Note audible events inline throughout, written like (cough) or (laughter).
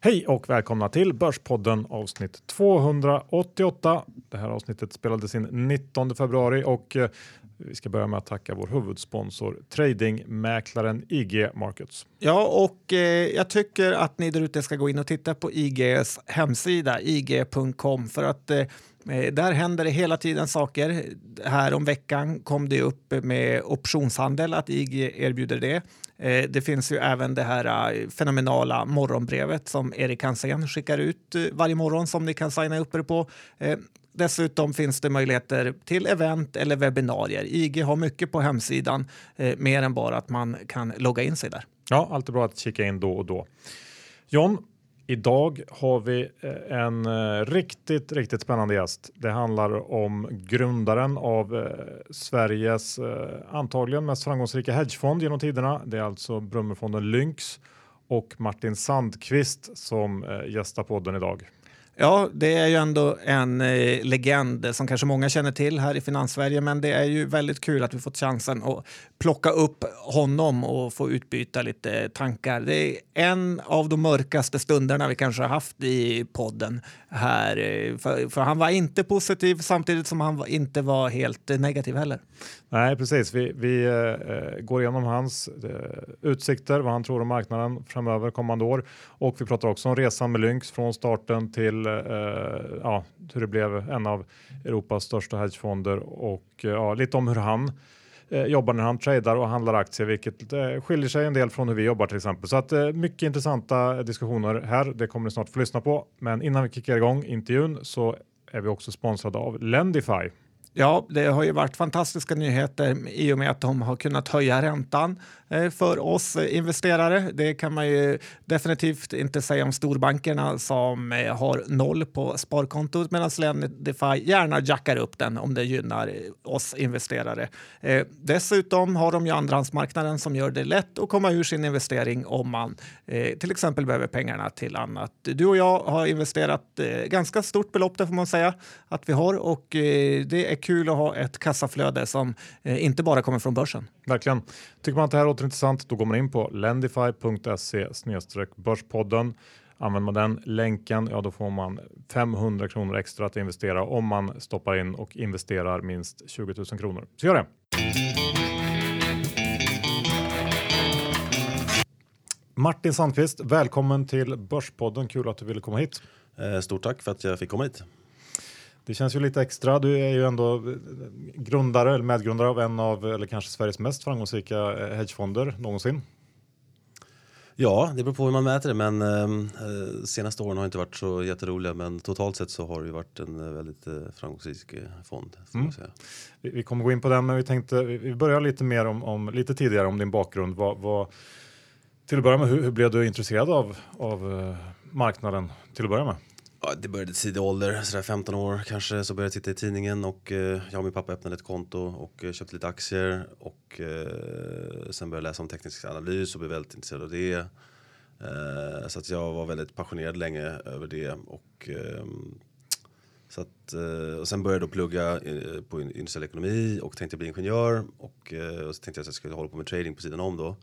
Hej och välkomna till Börspodden avsnitt 288. Det här avsnittet spelades in 19 februari och eh, vi ska börja med att tacka vår huvudsponsor tradingmäklaren IG Markets. Ja, och eh, jag tycker att ni där ute ska gå in och titta på IGs hemsida, ig.com, för att eh, eh, där händer det hela tiden saker. Här om veckan kom det upp med optionshandel, att IG erbjuder det. Eh, det finns ju även det här eh, fenomenala morgonbrevet som Erik Hansén skickar ut eh, varje morgon som ni kan signa upp er på. Eh, dessutom finns det möjligheter till event eller webbinarier. IG har mycket på hemsidan, eh, mer än bara att man kan logga in sig där. Ja, alltid bra att kika in då och då. John, Idag har vi eh, en eh, riktigt, riktigt spännande gäst. Det handlar om grundaren av eh, Sveriges antagligen mest framgångsrika hedgefond genom tiderna. Det är alltså Brummerfonden Lynx och Martin Sandqvist som gästar podden idag. Ja, det är ju ändå en eh, legend som kanske många känner till här i Finanssverige, men det är ju väldigt kul att vi fått chansen att plocka upp honom och få utbyta lite tankar. Det är en av de mörkaste stunderna vi kanske har haft i podden här, eh, för, för han var inte positiv samtidigt som han inte var helt negativ heller. Nej, precis. Vi, vi eh, eh, går igenom hans eh, utsikter, vad han tror om marknaden framöver kommande år och vi pratar också om resan med Lynx från starten till eh, ja, hur det blev en av Europas största hedgefonder och eh, ja, lite om hur han eh, jobbar när han tradar och handlar aktier, vilket eh, skiljer sig en del från hur vi jobbar till exempel. Så att eh, mycket intressanta diskussioner här. Det kommer ni snart få lyssna på. Men innan vi kickar igång intervjun så är vi också sponsrade av Lendify. Ja, det har ju varit fantastiska nyheter i och med att de har kunnat höja räntan eh, för oss eh, investerare. Det kan man ju definitivt inte säga om storbankerna som eh, har noll på sparkontot medan Lendify gärna jackar upp den om det gynnar oss investerare. Dessutom har de ju andrahandsmarknaden som gör det lätt att komma ur sin investering om man till exempel behöver pengarna till annat. Du och jag har investerat ganska stort belopp, det får man säga att vi har och det är kul att ha ett kassaflöde som inte bara kommer från börsen. Verkligen. Tycker man att det här låter intressant, då går man in på lendify.se börspodden. Använder man den länken, ja då får man 500 kronor extra att investera om man stoppar in och investerar minst 20 000 kronor. Så gör det! Martin Sandqvist, välkommen till Börspodden. Kul att du ville komma hit. Eh, stort tack för att jag fick komma hit. Det känns ju lite extra. Du är ju ändå grundare eller medgrundare av en av eller kanske Sveriges mest framgångsrika eh, hedgefonder någonsin. Ja, det beror på hur man mäter det, men ehm, eh, senaste åren har inte varit så jätteroliga. Men totalt sett så har det varit en eh, väldigt eh, framgångsrik eh, fond. Mm. Vi, vi, kommer gå in på den, men vi tänkte vi börjar lite mer om, om lite tidigare om din bakgrund. Vad, vad, till att börja med, hur, hur blev du intresserad av, av marknaden till att börja med? Ja, det började tidig ålder, sådär 15 år kanske, så började jag titta i tidningen och eh, jag och min pappa öppnade ett konto och eh, köpte lite aktier och eh, sen började jag läsa om teknisk analys och blev väldigt intresserad av det. Eh, så att jag var väldigt passionerad länge över det och ehm, så att, eh, och sen började jag då plugga eh, på industriell ekonomi och tänkte bli ingenjör och, eh, och så tänkte jag att jag skulle hålla på med trading på sidan om då.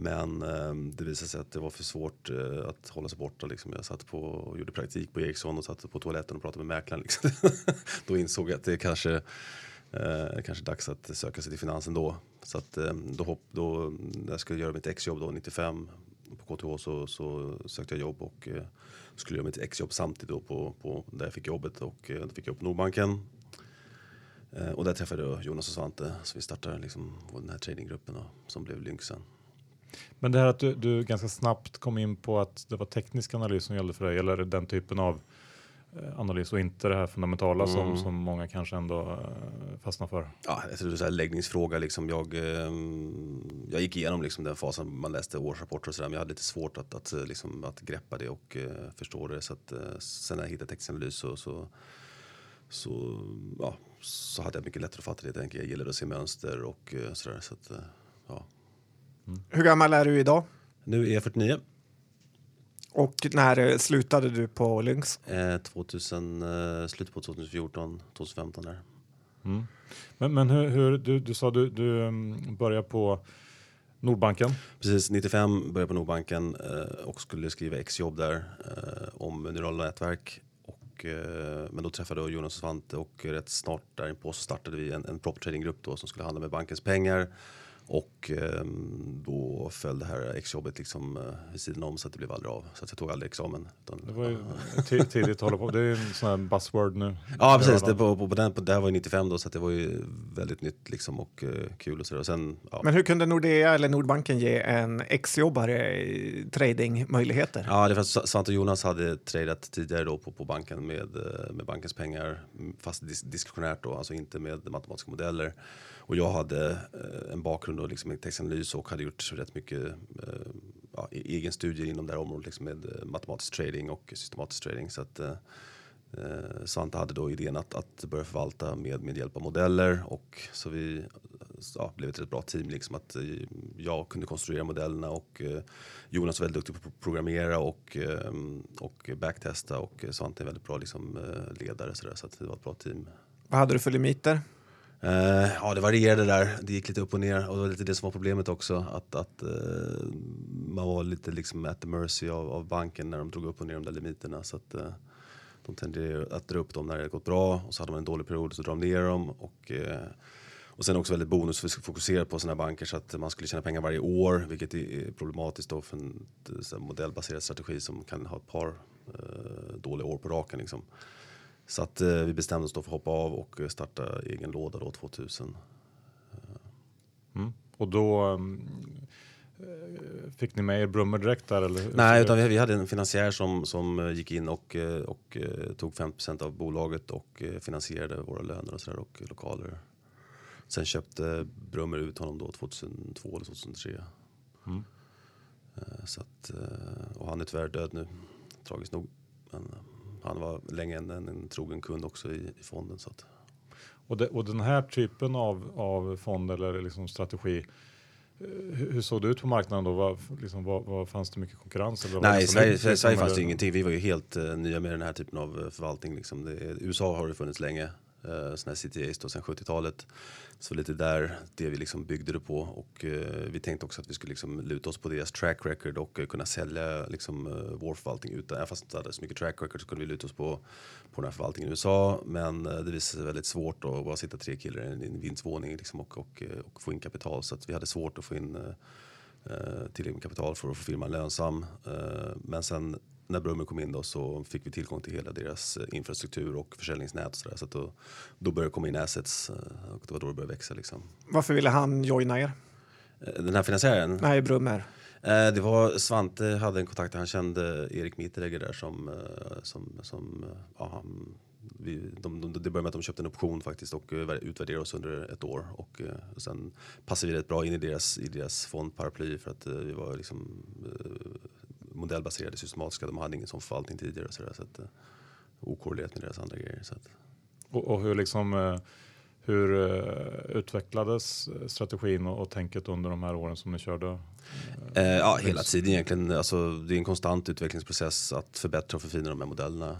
Men eh, det visade sig att det var för svårt eh, att hålla sig borta. Liksom. Jag satt på och gjorde praktik på Ericsson och satt på toaletten och pratade med mäklaren. Liksom. (laughs) då insåg jag att det kanske eh, kanske dags att söka sig till finansen då. Så att eh, då, hopp, då när jag skulle göra mitt exjobb då 95 på KTH så, så sökte jag jobb och eh, skulle göra mitt exjobb samtidigt då på, på där jag fick jobbet och eh, då fick jag jobb på Nordbanken. Eh, och där träffade jag Jonas och Svante så vi startade liksom den här tradinggruppen då, som blev Lynxen. Men det här att du, du, ganska snabbt kom in på att det var teknisk analys som gällde för dig eller den typen av eh, analys och inte det här fundamentala mm. som, som många kanske ändå uh, fastnar för? Ja, jag tror en läggningsfråga. Liksom jag, eh, jag gick igenom liksom den fasen man läste årsrapporter och sådär men jag hade lite svårt att, att, liksom, att greppa det och förstå det. Så att, sen när jag hittade teknisk analys så, så, så, ja, så hade jag mycket lättare att fatta det. Jag gillade att se mönster och sådär. Så att, ja. Mm. Hur gammal är du idag? Nu är jag 49. Och när eh, slutade du på Lynx? Eh, 2000, eh, slutet på 2014, 2015 där. Mm. Men, men hur, hur, du, du sa du, du um, började på Nordbanken. Precis, 95 började på Nordbanken eh, och skulle skriva exjobb där eh, om neurala nätverk. Och, eh, men då träffade jag Jonas och Svante och rätt snart därpå så startade vi en, en prop trading-grupp då som skulle handla med bankens pengar. Och eh, då föll det här exjobbet liksom eh, vid sidan om så att det blev aldrig av. Så att jag tog aldrig examen. Utan, Det var ju ti- tidigt att hålla på. Det är ju en sån här buzzword nu. Ja precis, det, på, på, på den, på, det här var ju 95 då så att det var ju väldigt nytt liksom och eh, kul och sådär. Och sen, ja. Men hur kunde Nordea eller Nordbanken ge en exjobbare tradingmöjligheter? Ja, det är för att Svante och Jonas hade tradat tidigare då på, på banken med, eh, med bankens pengar, fast dis diskretionärt då, alltså inte med matematiska modeller. Och jag hade eh, en bakgrund och liksom textanalys och hade gjort rätt mycket eh, ja, e-, egen studier inom det här området liksom med eh, matematisk trading och systematisk trading. Så att, eh, eh, Svante hade då idén att, att börja förvalta med, med hjälp av modeller och så vi ja, blev ett rätt bra team. Liksom att jag kunde konstruera modellerna och eh, Jonas var väldigt duktig på att programmera och, eh, och backtesta och Svante är en väldigt bra liksom, ledare så, där, så att det var ett bra team. Vad hade du för limiter? Uh, ja, det varierade där. Det gick lite upp och ner och det var lite det som var problemet också. Att, att uh, man var lite liksom at the mercy av, av banken när de drog upp och ner de där limiterna. Så att, uh, de tenderade att dra upp dem när det gått bra och så hade man en dålig period så drar de ner dem. Och, och sen också väldigt bonusfokuserat på sådana banker så att man skulle tjäna pengar varje år vilket är problematiskt då för en så här modellbaserad strategi som kan ha ett par dåliga år på raken. Liksom. Så att eh, vi bestämde oss då för att hoppa av och eh, starta egen låda då 2000. Mm. Och då um, eh, fick ni med er Brummer direkt där? Eller? Nej, utan ut? vi, vi hade en finansiär som, som eh, gick in och, eh, och eh, tog 50% av bolaget och eh, finansierade våra löner och, så där, och lokaler. Sen köpte Brummer ut honom då 2002 eller 2003. Mm. Eh, Så att, eh, och han är tyvärr död nu, tragiskt nog. Men eh, han var länge en, en, en trogen kund också i, i fonden. Så att, Och, det, och den här typen av, av fond eller liksom strategi, eh, hur, såg det ut på marknaden då? Var, liksom, var, var, fanns det mycket konkurrens? Eller Nej, i Sverige, liksom- i Sverige fanns det ingenting. Vi var ju helt uh, nya med den här typen av eh, förvaltning. Liksom. Det, USA har det funnits länge, uh, sådana här CTAs då, sedan 70-talet. Så lite där, det vi liksom byggde det på. Och eh, vi tänkte också att vi skulle liksom luta oss på deras track record och eh, kunna sälja liksom, eh, vår förvaltning utan, även fast vi inte hade så mycket track record så kunde vi luta oss på, på den här förvaltningen i USA. Men eh, det visade sig väldigt svårt att bara sitta tre killar i en, vindsvåning liksom, och, och, eh, och få in kapital. Så att vi hade svårt att få in eh, eh, tillräckligt med kapital för att få firman lönsam. Eh, men sen när Brummer kom in då så fick vi tillgång till hela deras eh, infrastruktur och försäljningsnät och så, där, så att då, då började det komma in assets eh, och det var då det började växa. Liksom. Varför ville han joina er? Eh, Den här finansiären, Nej, Brummer. det var Svante hade en kontakt, han kände Erik Mitteregger där som, som, som ja, han, vi, de, de, det började med att de köpte en option faktiskt och utvärderade oss under ett år. Och eh, sen passade vi rätt bra in i deras, i deras fondparaply för att vi var liksom modellbaserade, systematiska. De hade ingen sån förvaltning tidigare. Så, där, så att, eh, okorrelerat med deras andra grejer. Så att, Och, och hur, liksom, eh, hur eh, utvecklades strategin och, och tänket under de här åren som ni körde? eh, ja, hela tiden egentligen. Alltså, det är en konstant utvecklingsprocess att förbättra och förfina de här modellerna.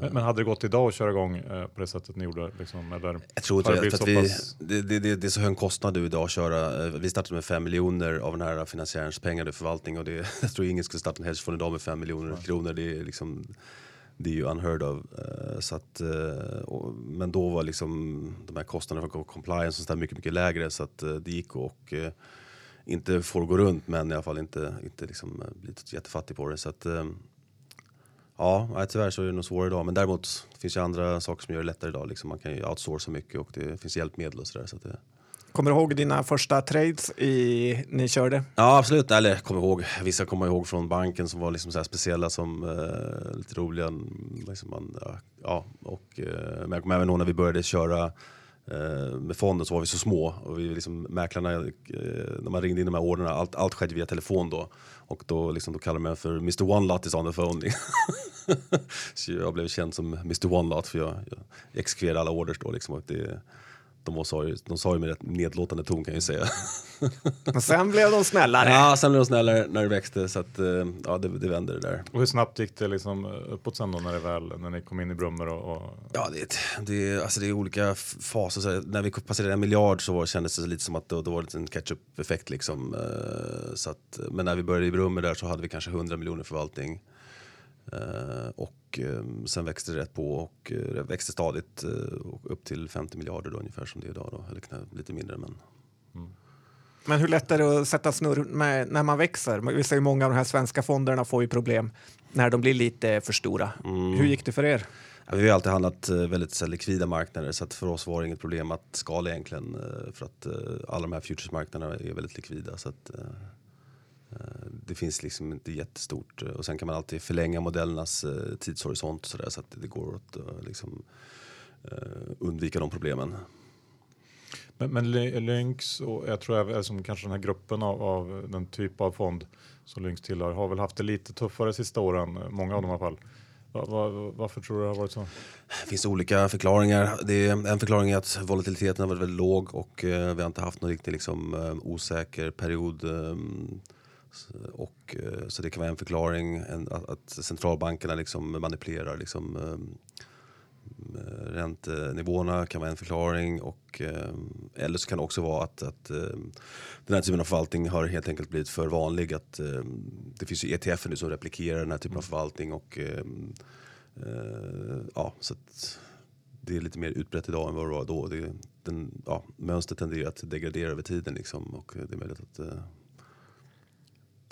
Men, men hade det gått idag att köra igång eh, på det sättet ni gjorde? Liksom, eller? Jag tror inte det, för blivit att vi, pass- det, det, det, det är så hög kostnad nu idag att köra. Eh, Vi startade med 5 miljoner av den här finansiärens pengar i förvaltning och det, (laughs) jag tror ingen skulle starta en hedgefond idag med 5 miljoner kronor. Det är, liksom, det är ju unheard of. Eh, Så att, eh, och, men då var liksom de här kostnaderna för compliance och sånt där mycket, mycket lägre så att eh, det gick och eh, inte få gå runt men i alla fall inte, inte liksom eh, bli jättefattig på det. Så att, eh, Ja, nej, tyvärr så är det nog svårare idag. Men däremot finns det andra saker som gör det lättare idag. Liksom man kan ju outsourca mycket och det finns hjälpmedel och sådär. Så att det... Kommer du ihåg dina första trades i, ni körde? Ja, absolut. Eller kommer ihåg. Vissa kommer ihåg från banken som var liksom så speciella som eh, lite roliga. Liksom man, ja, och, eh, men jag kommer även ihåg när vi började köra Eh, med fonden så var vi så små och vi liksom, mäklarna, eh, när man ringde in de här orderna, allt, allt skedde via telefon då. Och då, liksom, då kallade man mig för Mr One Lot is on the phone. så jag blev känd som Mr One Lot för jag, jag exekverade alla orders då. Liksom, och det, de, sa ju, de sa ju med rätt nedlåtande ton kan jag ju säga. (laughs) Och sen blev de snällare. Ja, sen blev de snällare när det växte så att eh, ja, det, det vände det där. Och hur snabbt gick det liksom uppåt sen då när, det väl, när ni kom in i Brummer? Och, och... Ja, det, det, är- alltså det är olika faser. Så när vi passerade en miljard så var, kändes det lite som att då, då var det en catch-up-effekt. Liksom. Eh, så att, men när vi började i Brummer där så hade vi kanske 100 miljoner förvaltning. Eh, och eh, sen växte det rätt på och eh, växte stadigt eh, och upp till 50 miljarder då, ungefär som det är idag. Då. Eller lite mindre men Men hur lätt är det att sätta snurr med när man växer? Vi ser ju många av de här svenska fonderna får ju problem när de blir lite för stora. Hur gick det för er? Ja, vi har alltid handlat eh, väldigt så här, likvida marknader så att för oss var det inget problem att skala egentligen eh, för att alla de här futuresmarknaderna är väldigt likvida. Så att, det finns liksom inte jättestort eh, och sen kan man alltid förlänga modellernas eh, tidshorisont så, där, så att det går att eh, liksom, eh, undvika de problemen. Men, men Ly- Lynx och jag tror även som kanske den här gruppen av, av den typ av fond som Lynx tillhör har väl haft det lite tuffare sista åren, många av dem i alla fall. Va, va, varför tror du det har varit så? Det finns olika förklaringar. Det är, en förklaring är att volatiliteten har varit väldigt låg och eh, vi har inte haft någon riktigt liksom, eh, osäker period. Eh, s- och, eh, så det kan vara en förklaring. En, att, centralbankerna liksom manipulerar liksom, eh, räntenivåerna kan vara en förklaring. Och, eh, eller så kan det också vara att, att den här typen av förvaltning har helt enkelt blivit för vanlig. Att, det finns ju ETF nu som replikerar den här typen av förvaltning. Och, ja, så att det är lite mer utbrett idag än vad det var då. Det, den, ja, mönstret tenderar att degradera över tiden liksom, och det är möjligt att,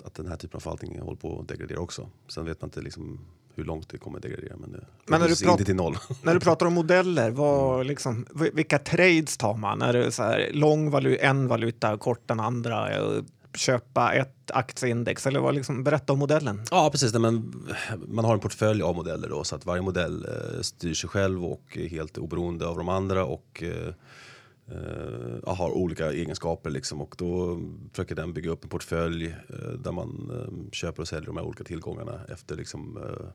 att den här typen av förvaltning håller på att degradera också. Sen vet man inte liksom hur långt det kommer att degradera. Men, det, Men när du det prat- inte till noll. När du (laughs) pratar om modeller, vad, liksom, vilka trades tar man? Är det så här, lång valuta, en valuta, kort den andra? eh, Köpa ett aktieindex? Eller vad, liksom, berätta om modellen. Ja, precis. Nej, men man har en portfölj av modeller då, så att varje modell eh, styr sig själv och är helt oberoende av de andra och eh, eh, har olika egenskaper. Liksom. Och då försöker den bygga upp en portfölj eh, där man eh, köper och säljer de här olika tillgångarna efter liksom, eh,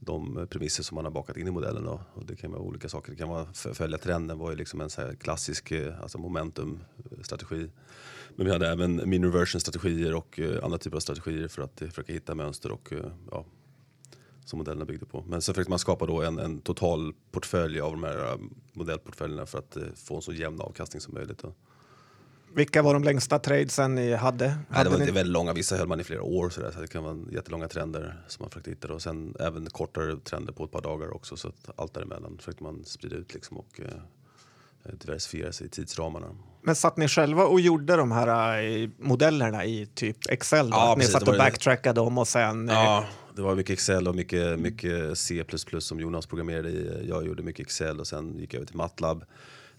de premisser som man har bakat in i modellen. Då. Och det kan vara olika saker. Det kan vara följa trenden var ju liksom en så här klassisk eh, alltså momentum-strategi. Eh, Men vi hade även mean reversion strategier och eh, andra typer av strategier för att försöka hitta mönster och ja, som modellerna byggde på. Men så försökte man skapa då en, en total portfölj av de här eh, modellportföljerna för att eh, få en så jämn avkastning som möjligt. Då. Vilka var de längsta tradesen ni hade? Nej, det hade var ni- inte väldigt långa, vissa höll man i flera år så, där, så det kan vara jättelånga trender som man försökte hitta. Och sen även kortare trender på ett par dagar också så att allt däremellan försökte man sprida ut liksom och eh, diversifiera sig i tidsramarna. Men satt ni själva och gjorde de här modellerna i typ Excel? Då? Ja, Att ni precis, satt det och det. backtrackade dem och sen... Ja, det var mycket Excel och mycket, mycket C++ som Jonas programmerade i. Jag gjorde mycket Excel och sen gick jag över till MATLAB.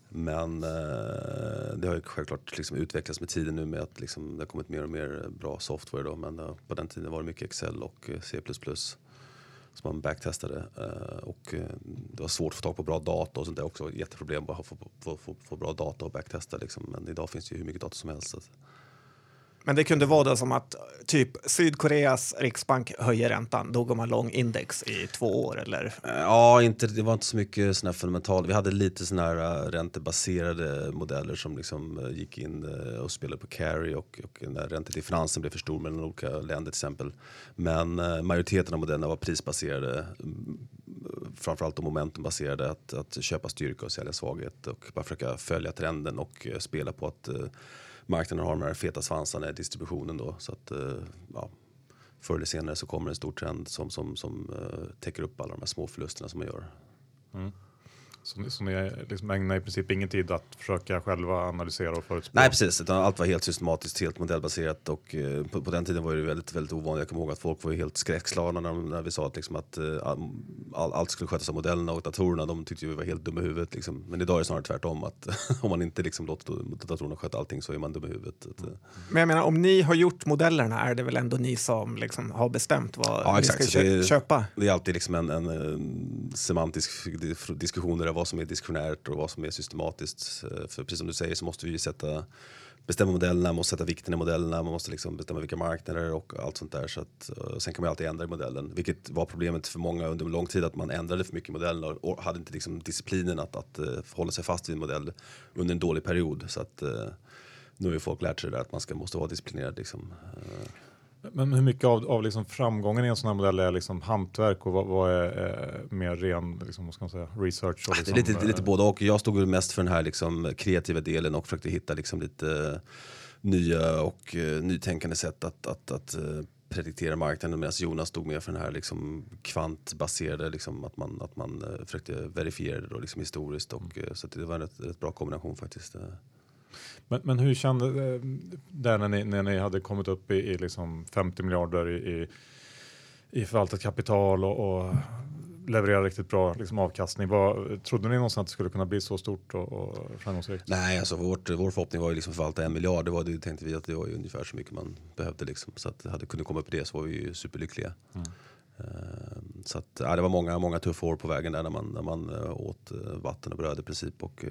Men eh, det har ju självklart liksom utvecklats med tiden nu med att liksom, det har kommit mer och mer bra software. Då, men eh, på den tiden var det mycket Excel och eh, C++ som man backtestade. Eh, och eh, det var svårt att få tag på bra data och sånt där också. Jätteproblem bara att få, få, få, få bra data och backtesta. Liksom. Men idag finns det ju hur mycket data som helst. Så att, men det kunde vara då som att typ Sydkoreas riksbank höjer räntan, då går man lång index i två år eller? Ja, inte, det var inte så mycket sådana här fundamentala. Vi hade lite sådana här äh, räntebaserade modeller som liksom äh, gick in äh, och spelade på carry och, och när räntedifferensen blev för stor mellan olika länder till exempel. Men majoriteten av modellerna var prisbaserade, mm, framförallt och momentumbaserade, att, att köpa styrka och sälja svaghet och bara försöka följa trenden och spela på att marknaden har de här feta svansarna i distributionen då. Så att, eh, ja, förr eller senare så kommer en stor trend som, som, som eh, täcker upp alla de här små förlusterna som man gör. Mm. Så, ni- så ni liksom ägnar i princip ingen tid att försöka själva analysera och förutspå? Nej precis, utan allt var helt systematiskt, helt modellbaserat och eh, på, på den tiden var det väldigt, väldigt ovanligt. Jag kommer ihåg att folk var helt skräckslagna när, när vi sa att, liksom, att eh, all, allt skulle skötas av modellerna och datorerna. De tyckte vi var helt dumma i huvudet. Liksom. Men idag är det snarare tvärtom, att (laughs) om man inte liksom låter datorerna sköta allting så är man dum i huvudet. Att, eh, Men jag menar, om ni har gjort modellerna är det väl ändå ni som liksom har bestämt vad Ja, ni exakt. ska Så det kö- är- köpa? Det är alltid liksom en, en, eh, semantisk dis- diskussion definiera vad som är diskretionärt och vad som är systematiskt. Eh, för precis som du säger så måste vi ju sätta bestämma modellerna, man måste sätta vikten i modellerna, man måste liksom bestämma vilka marknader och allt sånt där. Så att, eh, sen kan man alltid ändra i modellen, vilket var problemet för många under lång tid att man ändrade för mycket i modellen och hade inte liksom disciplinen att, att eh, uh, hålla sig fast vid en modell under en dålig period. Så att, uh, nu har ju folk lärt sig det där att man ska, måste vara disciplinerad. Liksom. Uh, men hur mycket av, av liksom framgången i en sån här modell är liksom hantverk och vad, vad är eh, mer ren liksom, vad ska man säga, research? Och liksom, det är lite, lite både och. Jag stod mest för den här liksom, kreativa delen och försökte hitta liksom, lite uh, nya och uh, nytänkande sätt att, att, att uh, prediktera marknaden medan Jonas stod mer för den här liksom, kvantbaserade, liksom, att man, att man uh, försökte verifiera det liksom, historiskt. Och, mm. så det var en rätt, rätt bra kombination faktiskt. Men, men hur kände eh, det när ni, när ni hade kommit upp i, i liksom 50 miljarder i, i, förvaltat kapital och, och leverera riktigt bra liksom, avkastning. Vad, trodde ni någonsin att det skulle kunna bli så stort och, och framgångsrikt? Nej, alltså vårt, vår förhoppning var ju liksom förvalta en miljard. Det, var, det tänkte vi att det var ju ungefär så mycket man behövde. Liksom. Så att hade kunnat komma upp i det så var vi ju superlyckliga. Mm. Uh, så att, ja, det var många, många tuffa år på vägen där när man, när man uh, åt uh, vatten och bröd i princip. Och,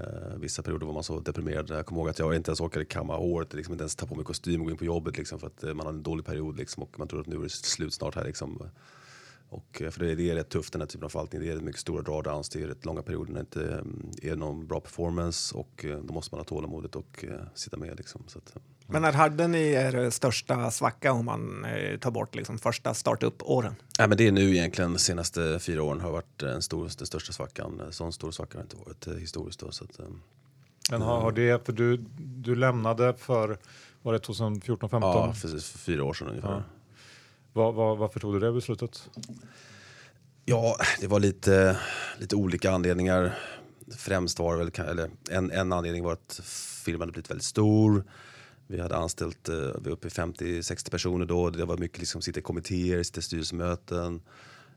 Uh, vissa perioder var man så deprimerad. Jag kommer ihåg att jag inte ens orkade kamma håret, liksom inte ens ta på mig kostym och gå in på jobbet liksom, för att uh, man hade en dålig period liksom, och man trodde att nu är det slut snart här. Liksom. Och, uh, för det, det, är rätt tufft den här typen av förvaltning. Det är mycket stora drawdowns, det är rätt långa perioder när det inte um, är någon bra performance och då måste man ha tålamodet och sitta med. Liksom, så att, men när hade ni er största svacka om man eh, tar bort liksom första startup-åren? Ja, men det är nu egentligen de senaste fyra åren har varit den, stor, den största svackan. Sån stor svacka har inte varit eh, historiskt. Då, så att, eh, men har, har det, för du, du lämnade för, var det 2014, 15? Ja, precis, för fyra år sedan ungefär. Ja. Var, var, varför tog du det beslutet? Ja, det var lite, lite olika anledningar. Främst var det väl, eller en, en anledning var att firman hade blivit väldigt stor. Vi hade anställt, eh, vi var uppe i 50-60 personer då. Det var mycket liksom sitta i kommittéer, sitta i styrelsemöten.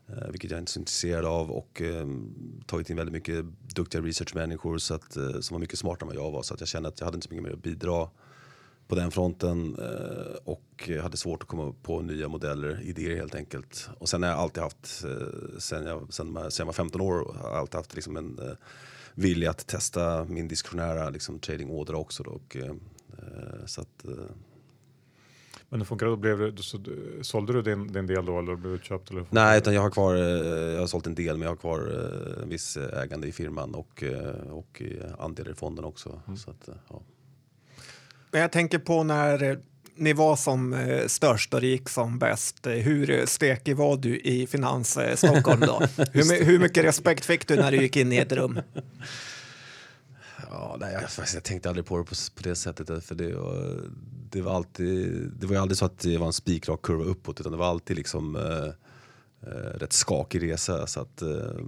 Eh, vilket jag inte är så intresserad av och ehm, tagit in väldigt mycket duktiga researchmänniskor så att, eh, som var mycket smartare än vad jag var. Så att jag kände att jag hade inte så mycket mer att bidra på den fronten och hade svårt att komma på nya modeller, idéer helt enkelt. Och sen har jag alltid haft, sen, jag, sen, jag var 15 år, har alltid haft liksom en vilja att testa min diskretionära liksom, tradingådra också. Då, och, så att, eh, men hur funkar det? Blev det så, sålde du din, din del då eller blev du köpt? Eller? Nej, utan jag har kvar, eh, jag har sålt en del men jag har kvar en viss ägande i firman och, och andelar i fonden också. Mm. Så att, ja. Men jag tänker på när ni var som störst och gick som bäst. Hur stekig var du i Finans Stockholm då? (laughs) hur, hur mycket respekt fick du när du gick in i ett rum? (laughs) Ja, nej, jag, jag tänkte aldrig på det på, på det sättet. För det, var, det, var alltid, det var ju aldrig så att det var en spikrak kurva uppåt utan det var alltid liksom eh, eh rätt skakig resa. Så att, eh,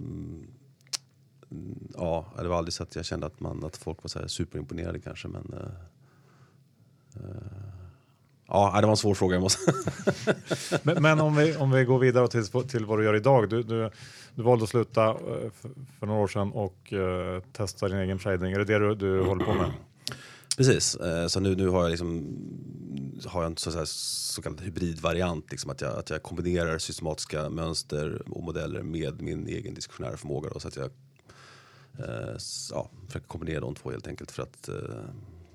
ja, det var aldrig så att jag kände att, man, att folk var så superimponerade kanske. Men, eh, eh Ja, det var en svår fråga. Jag måste. (laughs) men, men, om, vi, om vi går vidare till, till vad du gör idag. Du, du, du valde att sluta eh, för, för några år sedan och uh, testa din egen trading. Är det det du, du håller på med? (clears throat) Precis, uh, så nu, nu har jag, liksom, har jag en så, så, så kallad hybridvariant. Liksom att, jag, att jag kombinerar systematiska mönster och modeller med min egen diskretionära förmåga. Då, så att jag uh, ja, försöker kombinera de två helt enkelt för att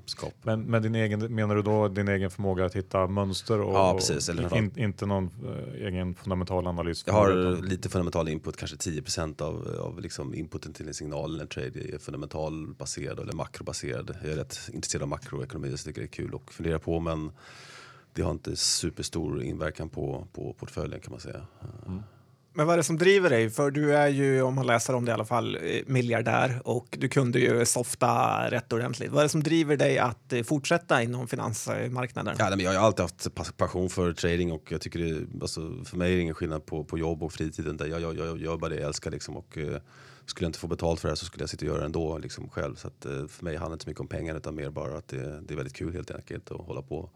kunskap. Men, men din egen, menar du då din egen förmåga att hitta mönster och, ja, precis, eller in, inte någon äh, egen fundamental analys? Jag har utan... lite fundamental input, kanske 10 av, av liksom inputen till en signal eller en trade är fundamentalbaserad eller makrobaserad. Jag är rätt intresserad av makroekonomi så tycker det är kul att fundera på men det har inte superstor inverkan på, på portföljen kan man säga. Mm. Men vad är det som driver dig? För du är ju, om man läser om det i alla fall, eh, miljardär och du kunde ju softa rätt ordentligt. Vad är det som driver dig att eh, fortsätta inom finansmarknaden? Ja, men jag har alltid haft passion för trading och jag tycker det, alltså, för mig är det ingen skillnad på, på jobb och fritiden. Jag, jag, jag gör bara det jag älskar liksom, och uh, skulle jag inte få betalt för det här så skulle jag sitta och göra det ändå liksom, själv. Så att, uh, för mig handlar det inte så mycket om pengar utan mer bara att det, det är väldigt kul helt enkelt att hålla på och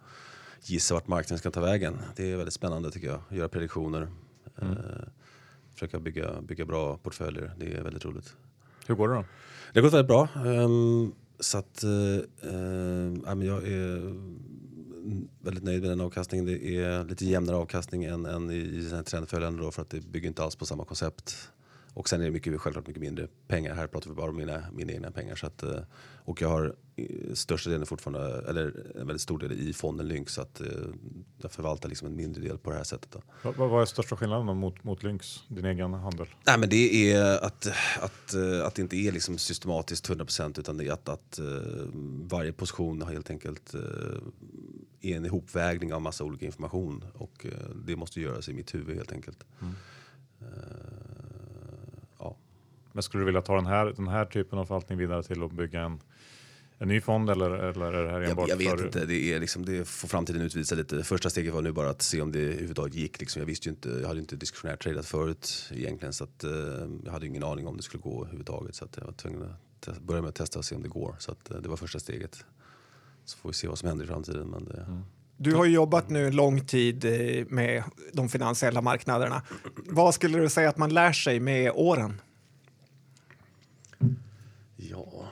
gissa vart marknaden ska ta vägen. Det är väldigt spännande tycker jag, göra prediktioner. Mm. Uh, försöka bygga, bygga bra portföljer. Det är väldigt roligt. Hur går det då? Det har gått väldigt bra. Um, så att, uh, jag är väldigt nöjd med den avkastningen. Det är lite jämnare avkastning än, än i, i trendföljande då för att det bygger inte alls på samma koncept. Och sen är det mycket, självklart mycket mindre pengar. Här pratar vi bara om mina, mina egna pengar. Så att, eh, och jag har största delen fortfarande, eller en väldigt stor del i fonden Lynx. Så att eh, jag förvaltar liksom en mindre del på det här sättet. Vad, vad är största skillnaden mot, mot Lynx, din egen handel? Nej, men det är att, att, eh, att det inte är liksom systematiskt 100% utan det är att, att varje position har helt enkelt är en ihopvägning av massa olika information. Och det måste göras i mitt huvud helt enkelt. Mm. Men skulle du vilja ta den här, den här typen av förvaltning vidare till att bygga en, en ny fond eller, eller är det här enbart Jag, jag vet för... inte, det, är liksom, det får framtiden utvisa lite. Första steget var nu bara att se om det överhuvudtaget gick. Liksom. Jag visste ju inte, jag hade inte diskretionärt tradat förut egentligen så att, eh, jag hade ingen aning om det skulle gå överhuvudtaget. Så att jag var tvungen att testa, börja med att testa och se om det går. Så att, eh, det var första steget. Så får vi se vad som händer i framtiden. Men det, mm. Du har jobbat nu lång tid eh, med de finansiella marknaderna. Vad skulle du säga att man lär sig med åren? Ja,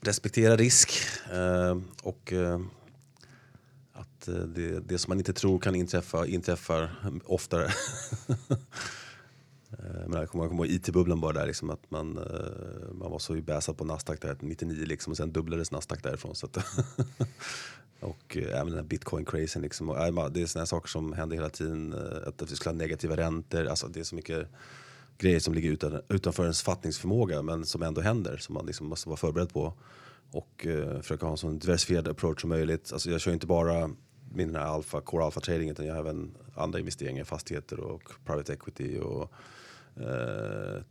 respektera risk eh, och eh, att eh, det, det, som man inte tror kan inträffa inträffar oftare. (laughs) Eh, men jag kommer ihåg IT-bubblan bara där, liksom, att man, eh, man var så bäsad på Nasdaq där 99 liksom, och sen dubblades Nasdaq därifrån. Så att (laughs) och även den här bitcoin-crazen. Liksom, och, det är sådana saker som händer hela tiden. Att vi skulle ha negativa räntor. Alltså, det är så mycket grejer som ligger utan, utanför ens fattningsförmåga men som ändå händer som man liksom måste vara förberedd på. Och eh, försöka ha en så diversifierad approach som möjligt. Alltså jag kör inte bara min här alpha, core alpha trading utan jag har även andra investeringar i fastigheter och private equity och eh,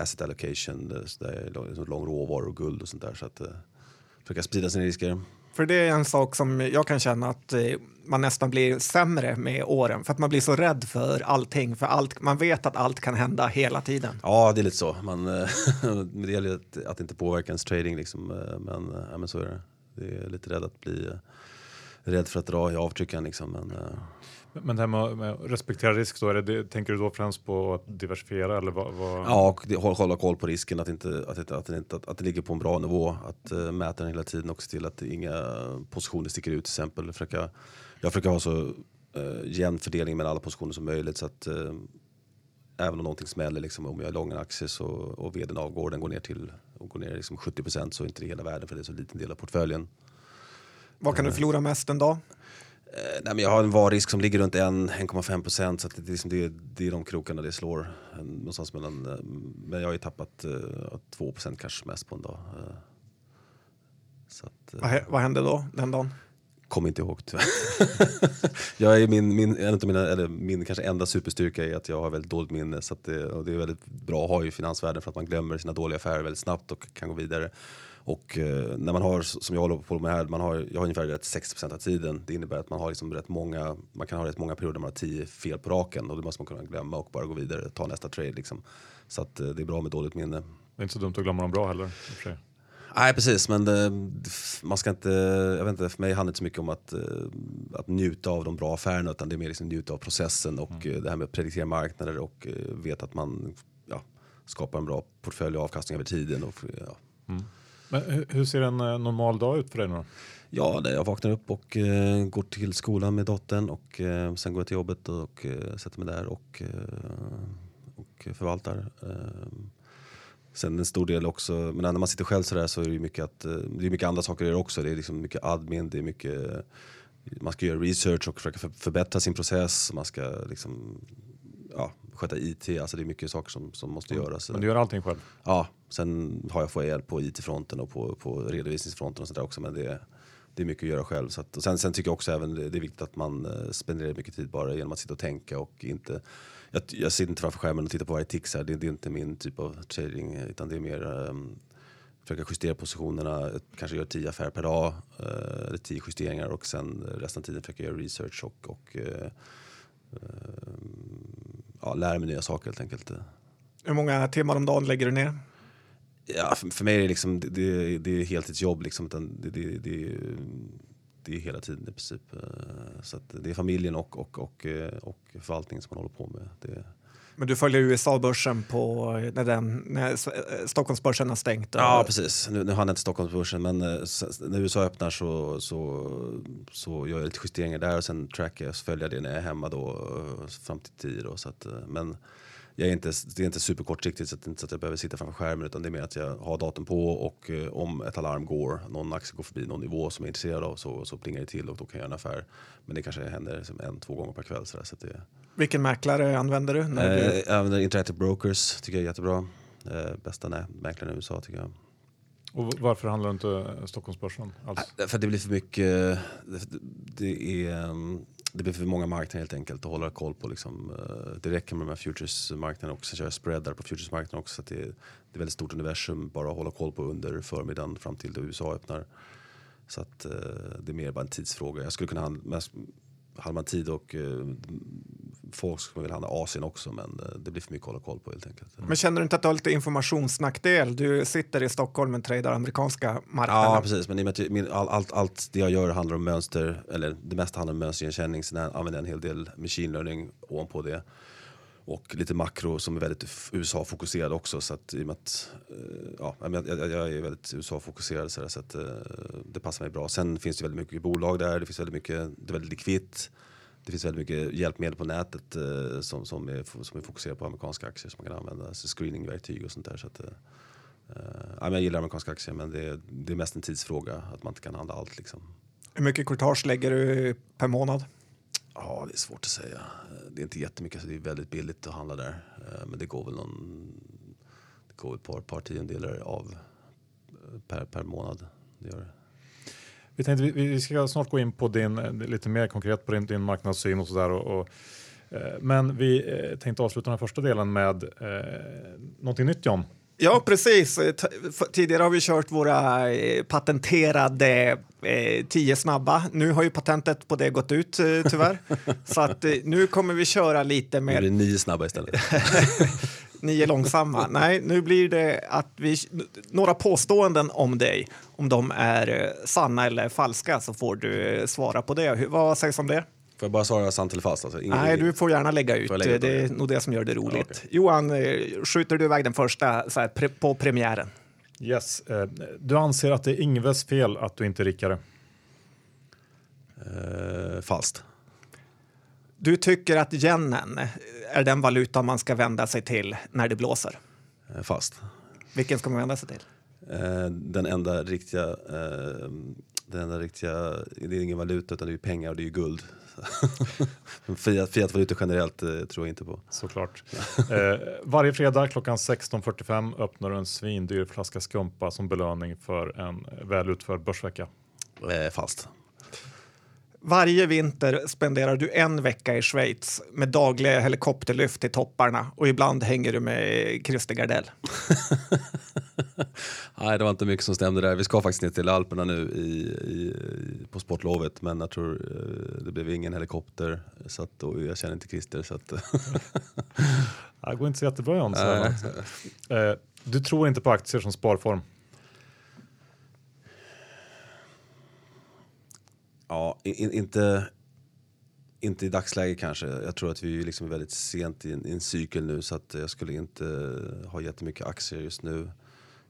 asset allocation, eh, så där, lång råvaror och guld och sånt där. Så att eh, försöka sprida sina risker. För det är en sak som jag kan känna att eh, man nästan blir sämre med åren för att man blir så rädd för allting. För allt, man vet att allt kan hända hela tiden. Ja, det är lite så. Man, (laughs) det gäller att, att inte påverka ens trading liksom. Eh, men, eh, ja, men så är det. Det är lite rädd att bli rädd för att dra i avtrycken liksom. Men, men det här med, med att respektera risk, då, är det, det, tänker du då främst på att diversifiera? Eller vad, vad... Ja, och hålla koll på risken, att, inte, att, att, att, att, att det ligger på en bra nivå. Att uh, mäta den hela tiden och se till att inga positioner sticker ut. till exempel. Försöka, jag försöker ha så uh, jämn fördelning mellan alla positioner som möjligt. Så att, uh, även om någonting smäller, liksom, om jag är lång en aktie så, och vdn avgår, den går ner till och går ner liksom 70% så är inte det hela världen för det är så liten del av portföljen. Vad kan du förlora mest en dag? Eh, nej, men jag har en varrisk som ligger runt 1,5 procent så det, liksom det, det är de krokarna det slår. Någonstans mellan, eh, men jag har ju tappat eh, 2 procent kanske mest på en dag. Eh. Att, vad, vad hände då den dagen? Kommer inte ihåg tyvärr. (laughs) jag är min, min, en av mina, eller min kanske enda superstyrka är att jag har väldigt dåligt minne. Så det, och det är väldigt bra att ha i finansvärlden för att man glömmer sina dåliga affärer väldigt snabbt och kan gå vidare. Och eh, när man har, som jag håller på med här, man har, jag har ungefär rätt 60% av tiden. Det innebär att man har liksom rätt många, man kan ha rätt många perioder där man har 10 fel på raken och det måste man kunna glömma och bara gå vidare, ta nästa trade liksom. Så att eh, det är bra med dåligt minne. Det är inte så dumt att glömma dem bra heller. Nej precis, men eh, man ska inte, jag vet inte, för mig handlar det inte så mycket om att, eh, att njuta av de bra affärerna utan det är mer liksom njuta av processen och mm. Eh, det här med att prediktera marknader och veta att man ja, skapar en bra portfölj och avkastning över tiden. Och, ja. mm. Men hur ser en eh, normal dag ut för dig nu Ja, det, jag vaknar upp och eh, går till skolan med dottern och eh, sen går jag till jobbet och och eh, sätter mig där och, eh, och förvaltar. Sen en stor del också, men när man sitter själv så där så är det mycket, att, det är mycket andra saker att göra också. Det är liksom mycket admin, det är mycket, man ska göra research och försöka förbättra sin process. Man ska liksom, sköta IT, alltså det är mycket saker som, som måste mm. göras. Men du gör allting själv? Ja, sen har jag fått hjälp på IT-fronten och på, på redovisningsfronten och sådär också. Men det, det är mycket att göra själv. Så att, och sen, sen tycker jag också även det, det är viktigt att man eh, spenderar mycket tid bara genom att sitta och tänka och inte jag, jag sitter inte framför skärmen och tittar på varje tick. Det, det, är inte min typ av trading utan det är mer um, försöka justera positionerna, kanske göra tio affärer per dag, uh, eller tio justeringar och sen resten av tiden försöka göra research och, och uh, ja, lära mig nya saker helt enkelt. Hur många timmar om dagen lägger du ner? Ja, för, för mig är det, liksom, det, det, det är heltidsjobb. Liksom, det, det, det, det är hela tiden i princip. Eh, så det är familjen och, och, och, eh, och förvaltningen som man håller på med. Det... Men du följer USA-börsen på när, den, när eh, Stockholmsbörsen har stängt? Ja, precis. Nu, nu hann inte Stockholmsbörsen, men när USA öppnar så, så, så gör jag lite justeringar där och sen trackar jag så följer jag det när jag är hemma då fram till tio. Då, så att, men jag är inte, det är inte superkortsiktigt så att, inte så att jag behöver sitta framför skärmen utan det är mer att jag har datorn på och eh, om ett alarm går, någon aktie går förbi någon nivå som jag är intresserad av så, så plingar det till och då kan jag göra en affär. Men det kanske händer liksom en, två gånger per kväll. Så, där, så det, Vilken mäklare använder du? När eh, du... jag använder Interactive Brokers, tycker jag är jättebra. Eh, bästa nä- mäklaren i USA tycker jag. Och varför handlar du inte Stockholmsbörsen alls? För det blir för mycket, det, det, är, um, det blir för många marknader helt enkelt att hålla koll på. Liksom. Eh, Det räcker med de här futuresmarknaderna och sen kör jag spreadar på futuresmarknaden också. Så att det, är, det är väldigt stort universum bara att hålla koll på under förmiddagen fram till då USA öppnar. Så att eh, det är mer bara en tidsfråga. Jag skulle kunna hade man tid och eh, folk skulle vilja handla Asien också men eh, det blir för mycket att hålla koll på helt enkelt. Men känner du inte att du har lite informationsnackdel? Du sitter i Stockholm och tradar amerikanska marknaden. Ja, precis. Men i och med att min, all, allt, allt det jag gör handlar om mönster, eller det mesta handlar om mönsterigenkänning. Sen använder jag en hel del machine learning ovanpå det. Och lite makro som är väldigt USA-fokuserad också. Så att, i och med att, eh, ja, jag, är väldigt USA-fokuserad så, där, så att, eh, det passar mig bra. Sen finns det väldigt mycket bolag där, det finns väldigt mycket, det är väldigt likvitt. Det finns väldigt mycket hjälpmedel på nätet eh, som, som, är, som är fokuserade på amerikanska aktier som man kan använda, alltså screeningverktyg och sånt där. Så att, eh, ja, jag gillar amerikanska aktier men det är, det är mest en tidsfråga att man inte kan handla allt. Liksom. Hur mycket courtage lägger du per månad? Ja, det är svårt att säga. Det är inte jättemycket, så det är väldigt billigt att handla där. Eh, Men det går väl någon, det går ett par, par tiondelar av eh, per, per månad. Det gör det. Vi tänkte vi, vi ska snart gå in på din, lite mer konkret på din, din marknadssyn och sådär. Och, och, eh, men vi eh, tänkte avsluta den här första delen med eh, någonting nytt John. Ja, precis. Eh, Tidigare har vi kört våra patenterade eh, tio snabba. Nu har ju patentet på det gått ut eh, tyvärr. Så att eh, nu kommer vi köra lite Nu blir det nio snabba istället. (laughs) nio långsamma. Nej, nu blir det att vi några påståenden om dig. Om de är eh, sanna eller falska så får du eh, svara på det. Vad sägs om det? Får jag bara svara sant eller falskt? Alltså, ingen- Nej, du får gärna lägga ut. Lägga ut det är nog det som gör det roligt. okej. Johan, eh, skjuter du iväg den första så här, pre på premiären? Yes. Eh, du anser att det är Ingves fel att du inte är rikare. Eh, falskt. Du tycker att yenen är den valuta man ska vända sig till när det blåser. Eh, falskt. Vilken ska man vända sig till? Eh, den enda riktiga, eh, den enda riktiga, det är ingen valuta utan det är pengar och det är guld. (laughs) Fiat, fiatvalutor generellt eh, tror jag inte på. Såklart. Eh, varje fredag klockan 16.45 öppnar du en svindyr flaska skumpa som belöning för en väl utförd börsvecka. Eh, falskt. Varje vinter spenderar du en vecka i Schweiz med dagliga helikopterlyft till topparna och ibland hänger du med Christer Gardell. (laughs) Nej, det var inte mycket som stämde där. Vi ska faktiskt ner till Alperna nu i, i, på sportlovet men jag tror eh, det blev ingen helikopter så att, och jag känner inte Christer. Så att, (laughs) Det går inte så jättebra John. Så eh, du tror inte på aktier som sparform. Ja, in, inte, inte i dagsläget kanske. Jag tror att vi är liksom väldigt sent i en, i en cykel nu så att jag skulle inte ha jättemycket aktier just nu.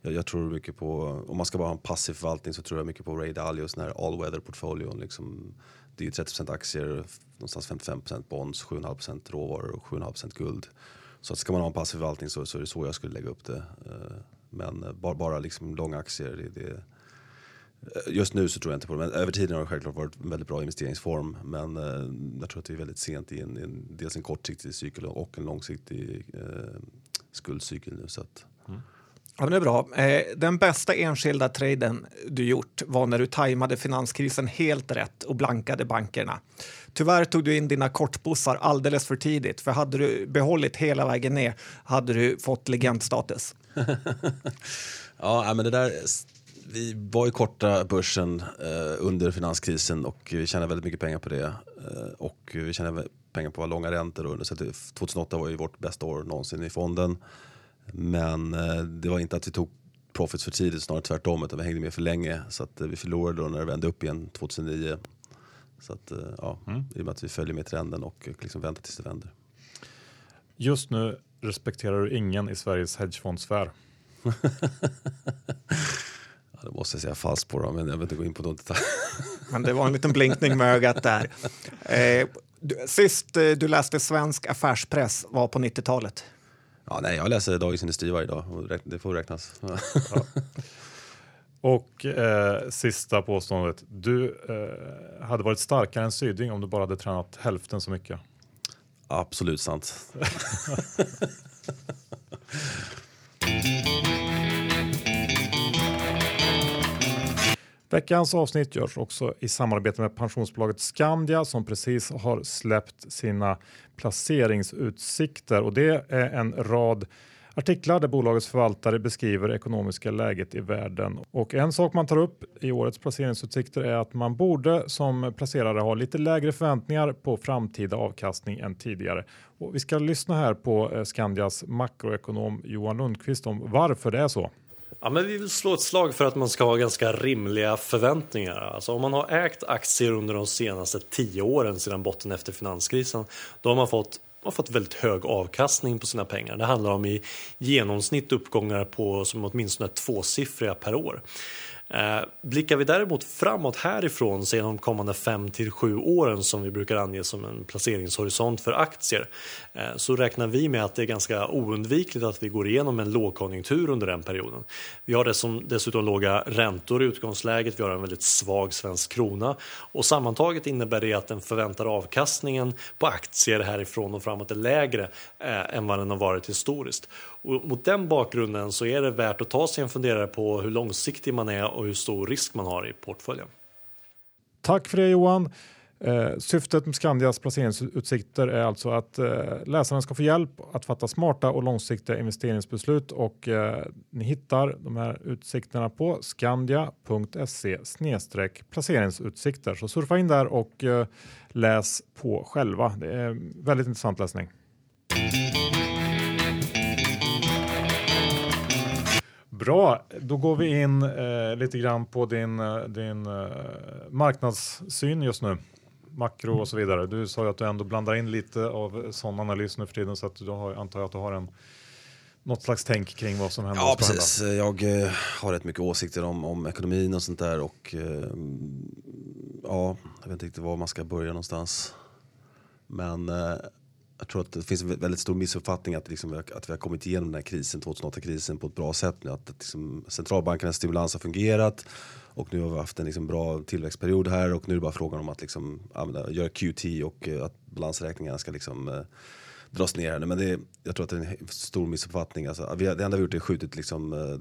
Jag, jag tror mycket på, om man ska bara ha en passiv förvaltning så tror jag mycket på Ray Dalio, den här all weather portfolion. Liksom, det är ju 30 aktier, någonstans 55 bonds, 7,5 råvaror och 7,5 guld. Så att ska man ha en passiv förvaltning så, så är det så jag skulle lägga upp det. Eh, men eh, bara, bara liksom långa aktier, det, det, Just nu så tror jag inte på det, men över tiden har det självklart varit en väldigt bra investeringsform. Men eh, jag tror att vi är väldigt sent i en, en, dels en kortsiktig cykel och en långsiktig eh, skuldcykel nu. Så att, Ja, men det är bra. Eh, Den bästa enskilda traden du gjort var när du tajmade finanskrisen helt rätt och blankade bankerna. Tyvärr tog du in dina kortbussar alldeles för tidigt, för hade du behållit hela vägen ner hade du fått legendstatus. (laughs) ja, men det där, vi var ju korta börsen eh, under finanskrisen och vi tjänade väldigt mycket pengar på det. Eh, och vi tjänade pengar på långa räntor. Så att det- 2008 var ju vårt bästa år någonsin i fonden. Men eh, det var inte att vi tog profits för tidigt, snarare tvärtom. Utan vi hängde med för länge. Så att vi förlorade då när det vände upp igen 2009. Så att, ja, i och med att vi följer med trenden och liksom väntar tills det vänder. Just nu respekterar du ingen i Sveriges hedgefondsfär. (laughs) Ja, det måste jag säga falskt på dem, men jag vill inte gå in på detaljer. (laughs) Men det var en liten blinkning med ögat där. Eh, du, Sist eh, du läste svensk affärspress var på 90-talet. Ja, nej, jag läser Dagens Industri varje dag och det får räknas. Ja. (laughs) Och eh, sista påståendet. Du eh, hade varit starkare än Syding om du bara hade tränat hälften så mycket. Absolut sant. (laughs) Veckans avsnitt görs också i samarbete med pensionsbolaget Skandia som precis har släppt sina placeringsutsikter och det är en rad artiklar där bolagets förvaltare beskriver det ekonomiska läget i världen. Och en sak man tar upp i årets placeringsutsikter är att man borde som placerare ha lite lägre förväntningar på framtida avkastning än tidigare. Och vi ska lyssna här på eh, Skandias makroekonom Johan Lundqvist om varför det är så. Ja, men vi vill slå ett slag för att man ska ha ganska rimliga förväntningar. Alltså om man har ägt aktier under de senaste tio åren sedan botten efter finanskrisen, då har man fått har fått väldigt hög avkastning på sina pengar. Det handlar om i genomsnitt uppgångar på som åtminstone tvåsiffriga per år. Eh, blickar vi däremot framåt härifrån, se de kommande 5 till 7 åren som vi brukar ange som en placeringshorisont för aktier, eh, så räknar vi med att det är ganska oundvikligt att vi går igenom en lågkonjunktur under den perioden. Vi har dessutom, dessutom låga räntor i utgångsläget, vi har en väldigt svag svensk krona och sammantaget innebär det att den förväntade avkastningen på aktier härifrån och framåt är lägre eh, än vad den har varit historiskt. Och mot den bakgrunden så är det värt att ta sig en funderare på hur långsiktig man är och hur stor risk man har i portföljen. Tack för det Johan. Eh, syftet med Skandias placeringsutsikter är alltså att eh, läsaren ska få hjälp att fatta smarta och långsiktiga investeringsbeslut och eh, ni hittar de här utsikterna på skandia.se placeringsutsikter. Så surfa in där och läs på själva. Det är väldigt intressant läsning. Bra, då går vi in eh, lite grann på din, eh, din eh, marknadssyn just nu. Makro och så vidare. Du sa ju att du ändå blandar in lite av sån analys nu för tiden så att du har, antar jag att du har en något slags tänk kring vad som händer. Ja, precis. Hända. Jag eh, har rätt mycket åsikter om, om ekonomin och sånt där och eh, ja, jag vet inte riktigt var man ska börja någonstans. Men eh, jag tror att det finns en väldigt stor missuppfattning att, liksom, att vi har kommit igenom den här krisen, 2008-krisen på ett bra sätt nu. Att liksom, centralbankernas stimulans har fungerat och nu har vi haft en liksom, bra tillväxtperiod här och nu är det bara frågan om att liksom, använda, göra QT och eh, att balansräkningarna ska liksom, eh, dras ner. Men det, jag tror att det är en stor missuppfattning. Alltså, vi, det enda vi gjort är skjutit liksom, uh,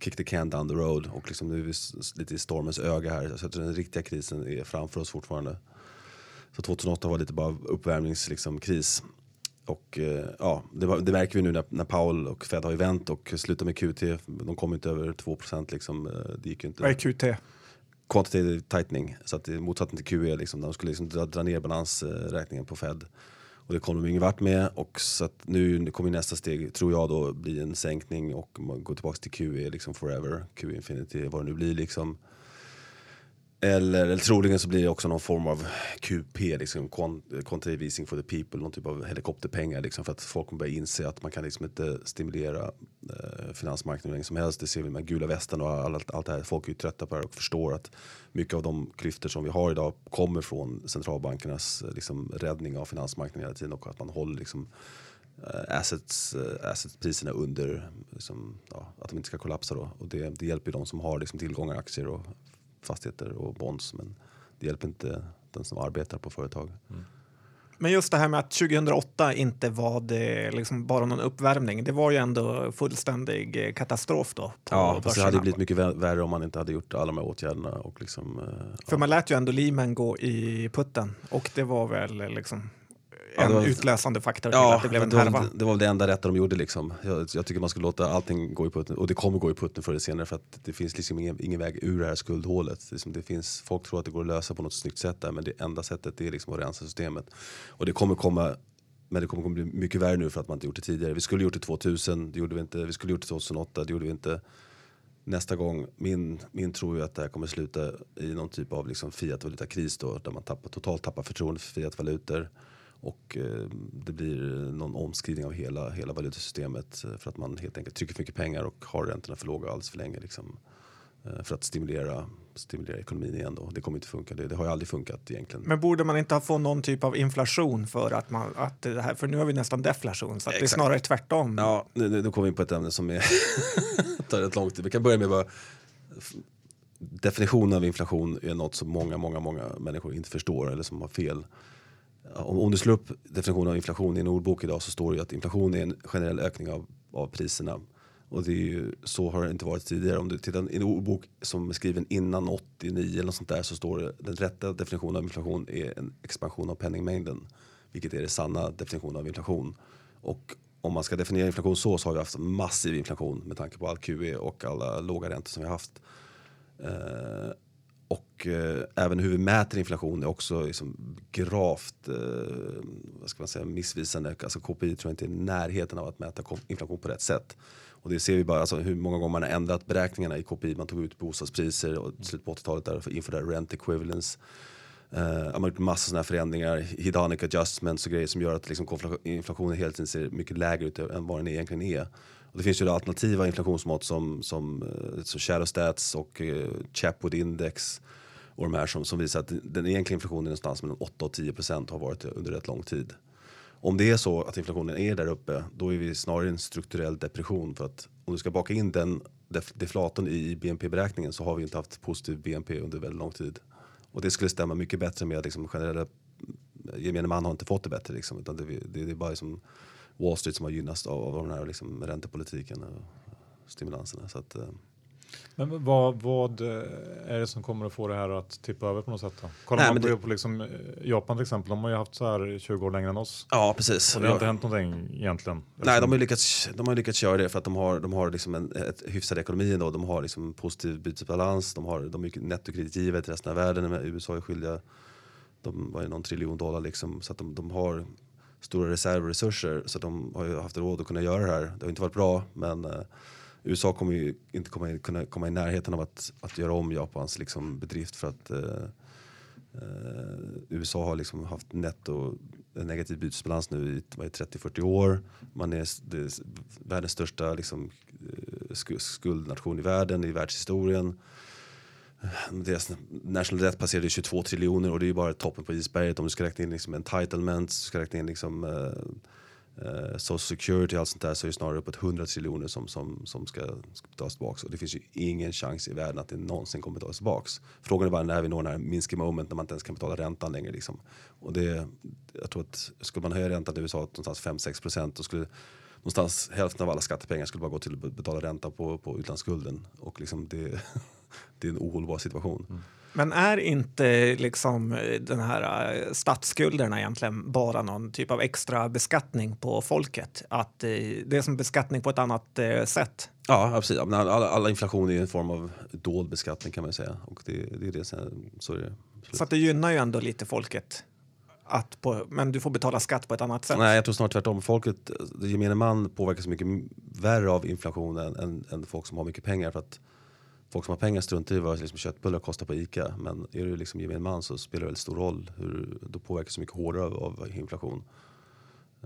kick the can down the road och liksom, nu är vi lite i stormens öga här. Så jag tror den riktiga krisen är framför oss fortfarande. Så 2008 var lite bara uppvärmningskris. Liksom, och eh, ja, det, var, det, märker vi nu när, när Powell och Fed har vänt och slutar med QT. De kom inte över 2 liksom. Eh, det gick inte. Vad är QT? Quantitative tightening, så att det är motsatsen till QE. Liksom. De skulle liksom dra, dra ner balansräkningen på Fed. Och det kommer de ingen vart med. Och så att nu kommer nästa steg, tror jag då, bli en sänkning och man går tillbaka till QE liksom forever. QE infinity, vad det nu blir liksom. Eller, eller troligen så blir det också någon form av QP, liksom, Quantitative Easing for the People, någon typ av helikopterpengar liksom, för att folk kommer börja inse att man kan liksom inte stimulera eh, finansmarknaden hur som helst. Det ser vi med gula västen och allt, allt det här. Folk är ju trötta på det och förstår att mycket av de klyftor som vi har idag kommer från centralbankernas eh, liksom, räddning av finansmarknaden hela tiden och att man håller liksom, uh, assets, eh, assetspriserna under, liksom, ja, att de inte ska kollapsa. Då. Och det, det hjälper ju de som har liksom, tillgångar, aktier och fastigheter och bonds. Men det hjälper inte den som arbetar på företag. Mm. Men just det här med att 2008 inte var det liksom bara någon uppvärmning. Det var ju ändå fullständig eh, katastrof då. ja, fast det hade blivit mycket värre om man inte hade gjort alla de här åtgärderna. Och liksom, eh, För ja. man lät ju ändå Lehman gå i putten och det var väl eh, liksom en var, utlösande faktor ja, till att det blev en härva. Det var väl det enda rätta de gjorde. Liksom. Jag, jag, tycker man ska låta allting gå i putten och det kommer gå i putten förr eller senare för att det finns liksom ingen, ingen väg ur det här skuldhålet. Liksom det finns, folk tror att det går att lösa på något snyggt sätt där men det enda sättet är liksom att rensa systemet. Och det kommer komma men det kommer komma bli mycket värre nu för att man inte gjort det tidigare. Vi skulle gjort det 2000, det gjorde vi inte. Vi skulle gjort det 2008, det gjorde vi inte. Nästa gång, min, min tro är att det här kommer sluta i någon typ av liksom fiat valutakris då, där man tappar, totalt tappar förtroende för fiat valutor och eh, det blir någon omskrivning av hela, hela valutasystemet eh, för att man helt enkelt trycker för mycket pengar och har räntorna för låga alldeles för länge. Liksom. eh, för att stimulera, stimulera ekonomin igen. Då. Det kommer inte funka. Det, det har ju aldrig funkat egentligen. Men borde man inte ha fått någon typ av inflation för att man, att det här, för nu har vi nästan deflation, så det är snarare tvärtom. Ja, nu, nu, nu kommer vi in på ett ämne som är (laughs) tar rätt lång tid. Vi kan börja med bara definitionen av inflation är något som många, många, många människor inte förstår eller som har fel. Om, om du slår upp definitionen av inflation i en ordbok idag så står det ju att inflation är en generell ökning av, av priserna. Och det är ju, så har det inte varit tidigare. Om du tittar i en ordbok som är skriven innan 89 eller något sånt där så står det den rätta definitionen av inflation är en expansion av penningmängden. Vilket är det sanna definitionen av inflation. Och om man ska definiera inflation så, så har vi haft massiv inflation med tanke på all QE och alla låga räntor som vi har haft. Eh, och eh, även hur vi mäter inflation är också liksom gravt eh, vad ska man säga, missvisande. Alltså KPI tror jag inte är i närheten av att mäta inflation på rätt sätt. Och det ser vi bara alltså, hur många gånger man har ändrat beräkningarna i KPI. Man tog ut bostadspriser och i slutet på 80-talet där införde rent equivalence. Uh, man har gjort massa sådana här förändringar, hedonic adjustments och grejer som gör att liksom, inflationen hela tiden ser mycket lägre ut än vad den egentligen är. Och det finns ju då alternativa inflationsmått som, som, eh, uh, som shadow och eh, Chapwood index och de här som, som visar att den egentliga inflationen är någonstans mellan 8 och 10 procent har varit under rätt lång tid. Om det är så att inflationen är där uppe, då är vi snarare i en strukturell depression. För att om du ska baka in den deflatorn i BNP-beräkningen så har vi inte haft positiv BNP under väldigt lång tid. Och det skulle stämma mycket bättre med att liksom generella gemene man har inte fått det bättre. Liksom, utan det, det, det är bara liksom Wall Street som har gynnats av, av den här liksom räntepolitiken och stimulanserna. Så att, eh, Men vad, vad eh, är det som kommer att få det här att tippa över på något sätt? Då? Kollar Nej, man men på, på liksom, eh, Japan till exempel, de har ju haft så här 20 år längre än oss. ja, precis. Och det har inte hänt någonting egentligen. Nej, de har lyckats, de har lyckats göra det för att de har, de har liksom en ett hyfsad ekonomi ändå. De har liksom positiv bytesbalans, de, har, de är ju nettokreditgivare till resten av världen. USA är skyldiga de var ju någon triljon dollar liksom. Så att de, de har stora reservresurser så de har ju haft råd att kunna göra det här. Det har inte varit bra men eh, USA kommer ju inte komma i, kunna komma i närheten av att, att göra om Japans liksom, bedrift för att eh, eh, USA har liksom haft netto en negativ bytesbalans nu i 30-40 år. Man är, det är världens största liksom, eh, skuldnation i världen, i världshistorien. Deras national debt passerade 22 triljoner och det är ju bara toppen på isberget. Om du ska räkna in liksom entitlements, du ska räkna in liksom, uh, uh, social security och allt sånt där så är det snarare uppåt 100 triljoner som, som, som ska, ska betalas tillbaka. Och det finns ju ingen chans i världen att det någonsin kommer betalas tillbaka. Frågan är bara när vi når den här minskade moment när man inte ens kan betala räntan längre. Liksom. Och det, jag tror att skulle man höja räntan i USA någonstans 5-6 procent då skulle någonstans hälften av alla skattepengar skulle bara gå till att betala ränta på, på utlandsskulden. Och liksom det, (laughs) det är en ohållbar situation. Men är inte liksom den här eh, statsskulderna egentligen bara någon typ av extra beskattning på folket? Att eh, det är som beskattning på ett annat eh, sätt? Ja, absolut. Men alla, alla inflation är en form av dold beskattning kan man säga. Och det, det är det som, så är det. Så att det gynnar ju ändå lite folket. Att på, men du får betala skatt på ett annat sätt. Nej, jag tror snarare tvärtom. Folket, gemene man påverkas mycket värre av inflationen än, än folk som har mycket pengar. För att folk som har pengar struntar i vad liksom köttbullar kostar på ICA. Men är du liksom gemene man så spelar det väldigt stor roll. Hur, då påverkas du mycket hårdare av, av inflation.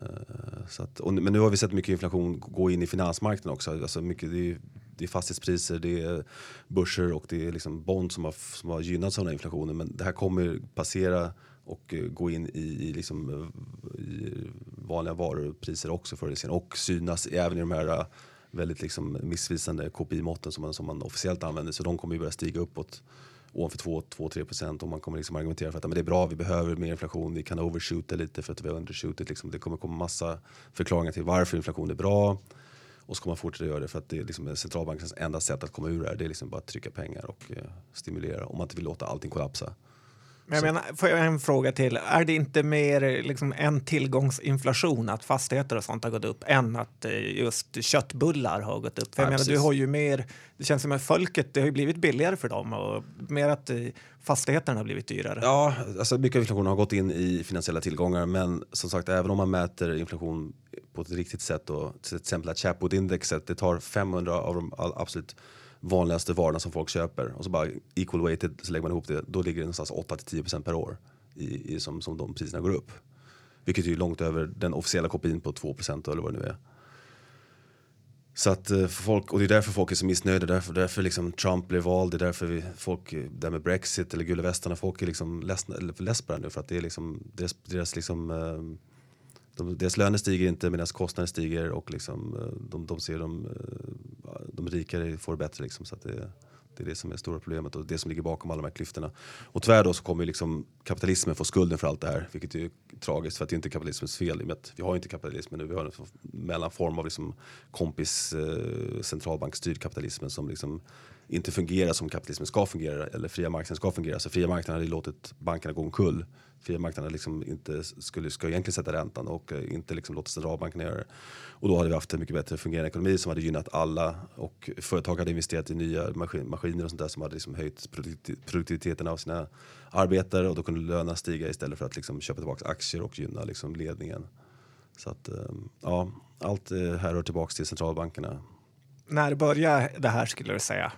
Uh, så att, och, men nu har vi sett mycket inflation gå in i finansmarknaden också. Alltså mycket, det, är, det är fastighetspriser, det är börser och det är liksom bond som har, som har gynnats av den här inflationen. Men det här kommer passera och eh, gå in i, i, liksom, eh, i vanliga varupriser också förr eller senare. Och synas även i de här väldigt liksom missvisande KPI-måtten som man, som man officiellt använder. Så de kommer ju börja stiga uppåt ovanför 2-3 procent och man kommer liksom argumentera för att men det är bra, vi behöver mer inflation, vi kan overshoota lite för att vi har undershootit. Liksom. Det kommer komma massa förklaringar till varför inflation är bra. Och så kommer man fortsätta göra det för att det är liksom centralbankens enda sätt att komma ur det här. Det är liksom bara att trycka pengar och eh, stimulera om man inte vill låta allting kollapsa. Men jag menar, får jag en fråga till? Är det inte mer liksom, en tillgångsinflation att fastigheter och sånt har gått upp än att eh, just köttbullar har gått upp? För jag Ja, menar, du har ju mer, det känns som att folket, det har ju blivit billigare för dem och mer att eh, fastigheterna har blivit dyrare. Ja, alltså mycket av inflationen har gått in i finansiella tillgångar men som sagt även om man mäter inflation på ett riktigt sätt och till exempel att Chapwood-indexet det tar 500 av de absolut vanligaste varorna som folk köper och så bara equal weighted så lägger man ihop det då ligger det någonstans 8 till 10 % per år i, i, som, som de priserna går upp. Vilket är ju långt över den officiella kopin på 2% eller vad det nu är. Så att eh, folk, och det är därför folk är så missnöjda, därför, därför liksom Trump blev vald, det är därför vi, folk, eh, det med Brexit eller gula västarna, folk är liksom ledsna, eller less på det nu för att det är liksom, deras, deras liksom eh, de, deras löner stiger inte medan kostnader stiger och liksom, de, de ser de, de rikare får det bättre. Liksom, så det, det är det som är det stora problemet och det som ligger bakom alla de här klyftorna. Och tyvärr då så kommer liksom kapitalismen få skulden för allt det här, vilket är tragiskt för att det är inte kapitalismens fel i och med att vi har inte kapitalismen nu, vi har en mellanform av liksom kompis eh, centralbankstyrd kapitalismen som liksom inte fungerar som kapitalismen ska fungera eller fria marknaden ska fungera. Så fria marknaden hade låtit bankerna gå omkull. Fria marknaden liksom inte skulle, ska egentligen sätta räntan och eh, inte liksom låta centralbankerna göra det. Och då hade vi haft en mycket bättre fungerande ekonomi som hade gynnat alla och företag hade investerat i nya maskin, maskiner och sånt där som hade liksom höjt produktiviteten av sina arbetare och då kunde lönerna stiga istället för att liksom köpa tillbaka aktier och gynna liksom ledningen. Så att ehm, ja, allt eh, här rör tillbaka till centralbankerna. När började det här skulle du säga?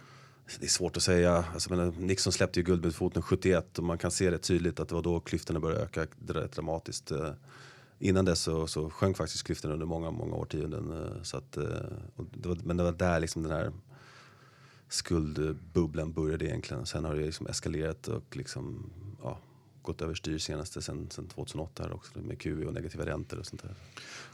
Det är svårt att säga. Alltså, men eh, Nixon släppte ju guldmedfoten 71 och man kan se det tydligt att det var då klyftorna började öka dramatiskt. Eh, innan dess så, så sjönk faktiskt klyftorna under många, många årtionden. Eh, så att, det var, men det var där liksom den här skuldbubblan började egentligen. Sen har det liksom eskalerat och liksom, ja, gått överstyr senaste sen, sen 2008 här också med QE och negativa räntor och sånt där.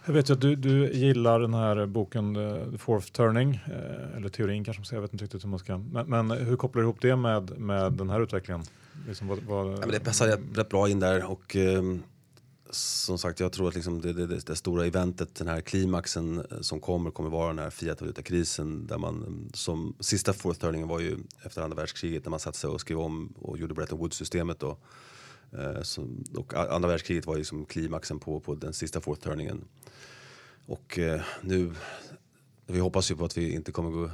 Jag vet ju att du, du gillar den här boken uh, The Fourth Turning, uh, eller teorin kanske man säger, jag vet inte riktigt hur man ska. Men, men hur kopplar du ihop det med, med den här utvecklingen? Liksom vad, vad... Ja, men det passar rätt bra in där och um, som sagt, jag tror att liksom det, det, det, stora eventet, den här klimaxen eh, som kommer, kommer vara den här Fiat-valutakrisen. Där man, som, sista fourth turningen var ju efter andra världskriget när man satte sig och skrev om och gjorde Bretton Woods-systemet. Då. Eh, Så, och andra världskriget var ju som klimaxen på, på den sista fourth turningen. Och eh, nu, vi hoppas ju på att vi inte kommer gå,